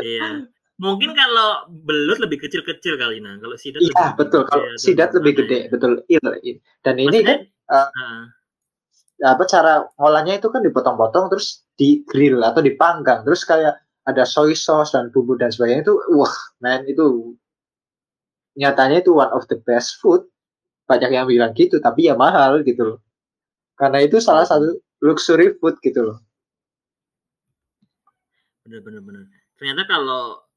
Iya mungkin kalau belut lebih kecil-kecil kali nah kalau sidat iya betul. Kalau sidat lebih gede. ya. betul. Il, il. dan ini Maksudnya, kan uh, uh, apa cara ngolahnya itu kan dipotong-potong terus di grill atau dipanggang. Terus kayak ada soy sauce dan bumbu dan sebagainya itu wah man itu nyatanya itu one of the best food. Banyak yang bilang gitu tapi ya mahal gitu loh. Karena itu salah satu luxury food gitu loh. Bener-bener bener. Ternyata kalau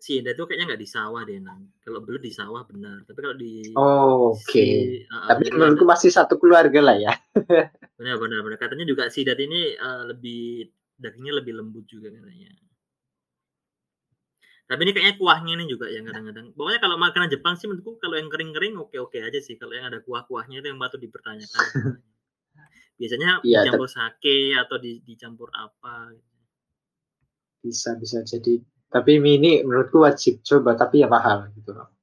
si Ida itu kayaknya nggak di sawah deh nang kalau belum di sawah benar tapi kalau di oh, oke okay. si, uh, tapi menurutku masih satu keluarga lah ya benar benar benar katanya juga si Ida ini uh, lebih dagingnya lebih lembut juga katanya tapi ini kayaknya kuahnya ini juga yang kadang-kadang. Pokoknya kalau makanan Jepang sih menurutku kalau yang kering-kering oke-oke aja sih. Kalau yang ada kuah-kuahnya itu yang patut dipertanyakan. Biasanya ya, dicampur sake atau di, dicampur apa. Bisa bisa jadi. Tapi mie ini menurutku wajib coba tapi ya mahal gitu loh.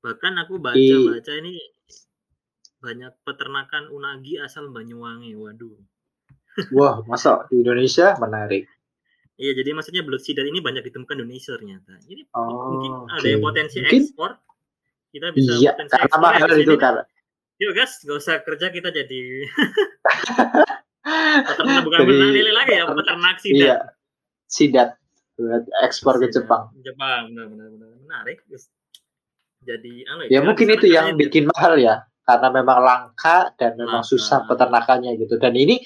Bahkan aku baca-baca ini banyak peternakan unagi asal Banyuwangi. Waduh. Wah, masa di Indonesia menarik. Iya, jadi maksudnya belut sidar ini banyak ditemukan di Indonesia ternyata. Jadi oh, mungkin okay. ada yang potensi mungkin, ekspor. Kita bisa iya, potensi karena ekspor. Mahal itu karena. Yuk guys, gak usah kerja kita jadi peternak bukan jadi, peternak lagi ya, peternak sidat. Iya, sidat ekspor ke Jepang. Jepang, benar-benar menarik. Jadi, anu, ya, ya mungkin itu yang bikin mahal ya, karena memang langka dan memang langka. susah peternakannya gitu. Dan ini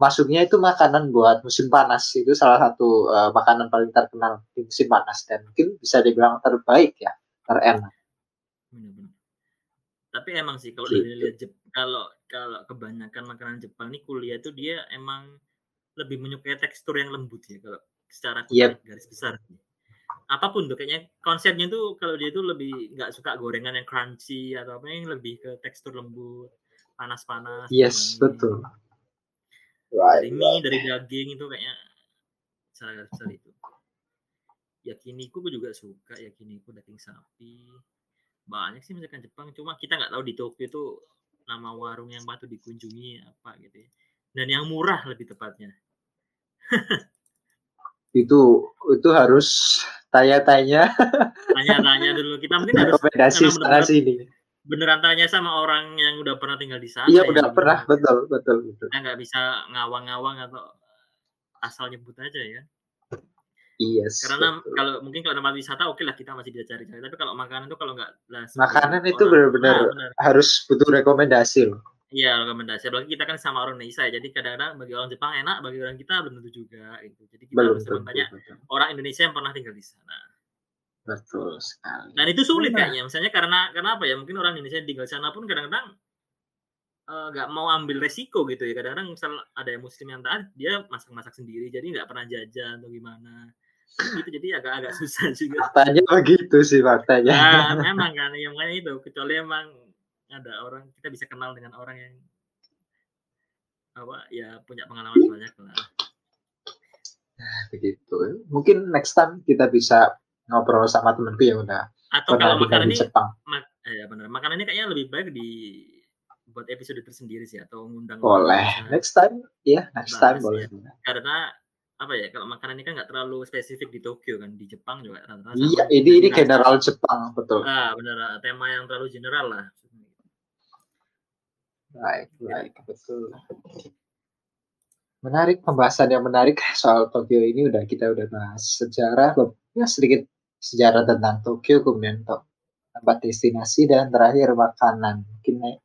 masuknya itu makanan buat musim panas itu salah satu uh, makanan paling terkenal di musim panas dan mungkin bisa dibilang terbaik ya terenak. Tapi emang sih kalau gitu. dilihat kalau kalau kebanyakan makanan Jepang ini kuliah itu dia emang lebih menyukai tekstur yang lembut ya kalau secara yep. garis besar. Apa pun tuh kayaknya konsepnya tuh kalau dia tuh lebih nggak suka gorengan yang crunchy atau apa yang lebih ke tekstur lembut, panas-panas. Yes, betul. Right, dari mie, dari daging itu kayaknya sangat besar itu. Yakiniku gue juga suka yakiniku daging sapi. Banyak sih misalkan Jepang, cuma kita nggak tahu di Tokyo itu nama warung yang patut dikunjungi apa gitu ya. Dan yang murah lebih tepatnya. itu itu harus tanya-tanya. Tanya-tanya dulu. Kita mungkin harus rekomendasi sana sini beneran tanya sama orang yang udah pernah tinggal di sana. Iya, ya, udah pernah, betul, betul, betul. Kita nggak bisa ngawang-ngawang atau asal nyebut aja ya. Iya. Yes, Karena betul. kalau mungkin kalau tempat wisata oke okay lah kita masih bisa cari-cari. Tapi kalau makanan itu kalau nggak makanan itu benar-benar nah, harus butuh rekomendasi loh. Iya rekomendasi. Apalagi kita kan sama orang Indonesia ya. Jadi kadang-kadang bagi orang Jepang enak, bagi orang kita belum tentu juga. Gitu. Jadi kita belum harus bertanya orang Indonesia yang pernah tinggal di sana. Betul sekali. Dan itu sulit nah. kayaknya. Misalnya karena karena apa ya? Mungkin orang Indonesia yang tinggal di sana pun kadang-kadang eh, nggak uh, mau ambil resiko gitu ya. Kadang-kadang misal ada yang Muslim yang taat, dia masak-masak sendiri, jadi nggak pernah jajan atau gimana gitu jadi agak-agak susah juga faktanya begitu sih faktanya nah, memang kan yang makanya itu kecuali emang ada orang kita bisa kenal dengan orang yang apa ya punya pengalaman banyak lah. Nah, begitu. Mungkin next time kita bisa ngobrol sama temanku yang udah atau kalau makanan ini Jepang. Mak eh, ya benar makanan ini kayaknya lebih baik di buat episode tersendiri sih atau ngundang boleh. next time ya next time boleh ya. karena apa ya kalau makanan ini kan nggak terlalu spesifik di Tokyo kan di Jepang juga rata-rata iya ini ini general Jepang betul. Ah benar tema yang terlalu general lah baik baik betul menarik pembahasan yang menarik soal Tokyo ini udah kita udah bahas sejarah ya sedikit sejarah tentang Tokyo kemudian tempat destinasi dan terakhir makanan mungkin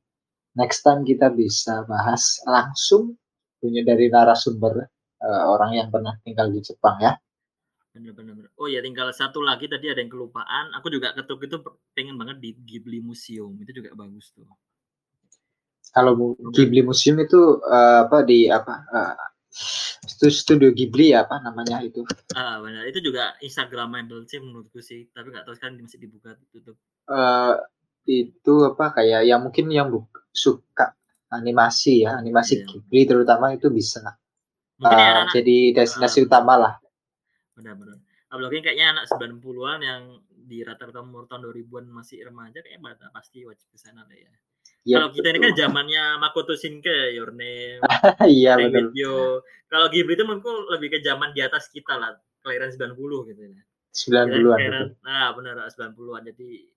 next time kita bisa bahas langsung punya dari narasumber uh, orang yang pernah tinggal di Jepang ya. Benar-benar. Oh ya tinggal satu lagi tadi ada yang kelupaan. Aku juga ketuk itu pengen banget di Ghibli Museum itu juga bagus tuh. Kalau Ghibli Museum itu uh, apa di apa? Uh, itu studio Ghibli ya apa namanya itu? Ah benar itu juga Instagramable sih menurutku sih. Tapi nggak tahu sekarang masih dibuka tutup. Uh, itu apa kayak yang mungkin yang suka animasi ya animasi yeah. Ghibli terutama itu bisa Mungkin uh, anak, jadi destinasi uh, utama lah. Benar-benar. Apalagi kayaknya anak 90-an yang di rata-rata umur tahun 2000-an masih remaja kayaknya pasti wajib ke sana deh ya. Ya, Kalau kita ini kan zamannya Makoto Shinkai, Your Name, iya betul. Kalau Ghibli itu menurutku lebih ke zaman di atas kita lah, kelahiran 90 gitu ya. 90-an. Nah, benar 90-an. Jadi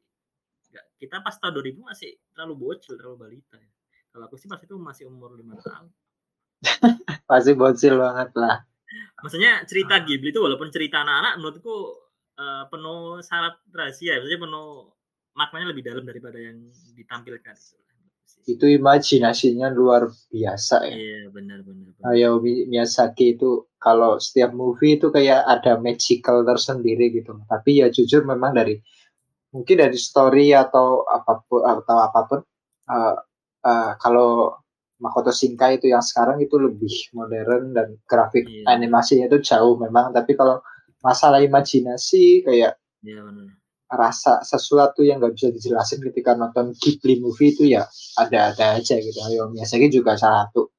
kita pas tahun 2000 masih terlalu bocil, terlalu balita ya. Kalau aku sih pas itu masih umur 5 tahun. Pasti bocil banget lah. Maksudnya cerita Ghibli itu walaupun cerita anak-anak menurutku uh, penuh syarat rahasia, maksudnya penuh maknanya lebih dalam daripada yang ditampilkan. Itu imajinasinya luar biasa ya. Iya, benar benar. Hayao Miyazaki itu kalau setiap movie itu kayak ada magical tersendiri gitu. Tapi ya jujur memang dari mungkin dari story atau apa pun atau apa pun uh, uh, kalau Makoto Shinkai itu yang sekarang itu lebih modern dan grafik yeah. animasinya itu jauh memang tapi kalau masalah imajinasi kayak yeah, benar. Rasa sesuatu yang nggak bisa dijelasin ketika nonton Ghibli movie itu ya ada-ada aja gitu Ayo Miyazaki juga salah satu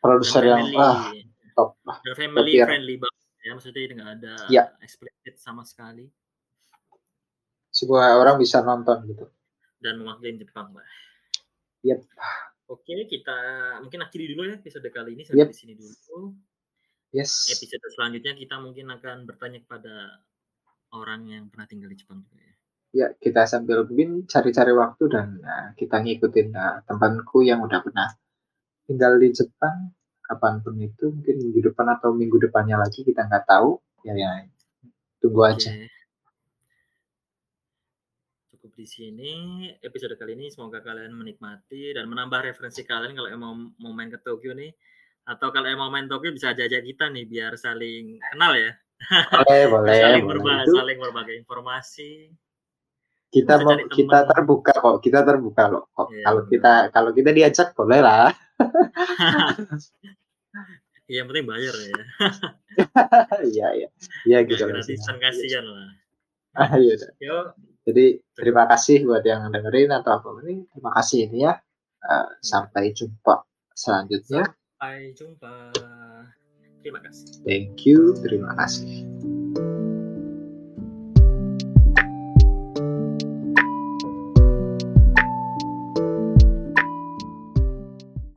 produser yang ah, top dan family top friendly banget ya maksudnya nggak ada yeah. explicit sama sekali semua orang bisa nonton gitu dan mewakili Jepang mbak Yep. Oke, kita mungkin akhiri dulu ya episode kali ini sampai yep. di sini dulu. Yes. Episode selanjutnya kita mungkin akan bertanya kepada orang yang pernah tinggal di Jepang juga ya. Ya, kita sambil mungkin cari-cari waktu dan uh, kita ngikutin uh, temanku yang udah pernah tinggal di Jepang kapan pun itu mungkin minggu depan atau minggu depannya lagi kita nggak tahu ya ya tunggu aja cukup di sini episode kali ini. Semoga kalian menikmati dan menambah referensi kalian kalau mau mau main ke Tokyo nih. Atau kalau mau main Tokyo bisa jajak kita nih biar saling kenal ya. Boleh, boleh. saling, boleh berbagi, saling berbagi informasi. Kita mau kita terbuka kok, kita terbuka loh. Kok. Ya, kalau kita kalau kita diajak boleh lah. Iya, yang penting bayar ya. Iya, iya. Iya gitu. Gratisan kasihan lah. Ah, iya. Yuk, jadi terima kasih buat yang dengerin atau apa ini. Terima kasih ini ya. Uh, sampai jumpa selanjutnya. Sampai jumpa. Terima kasih. Thank you. Terima kasih.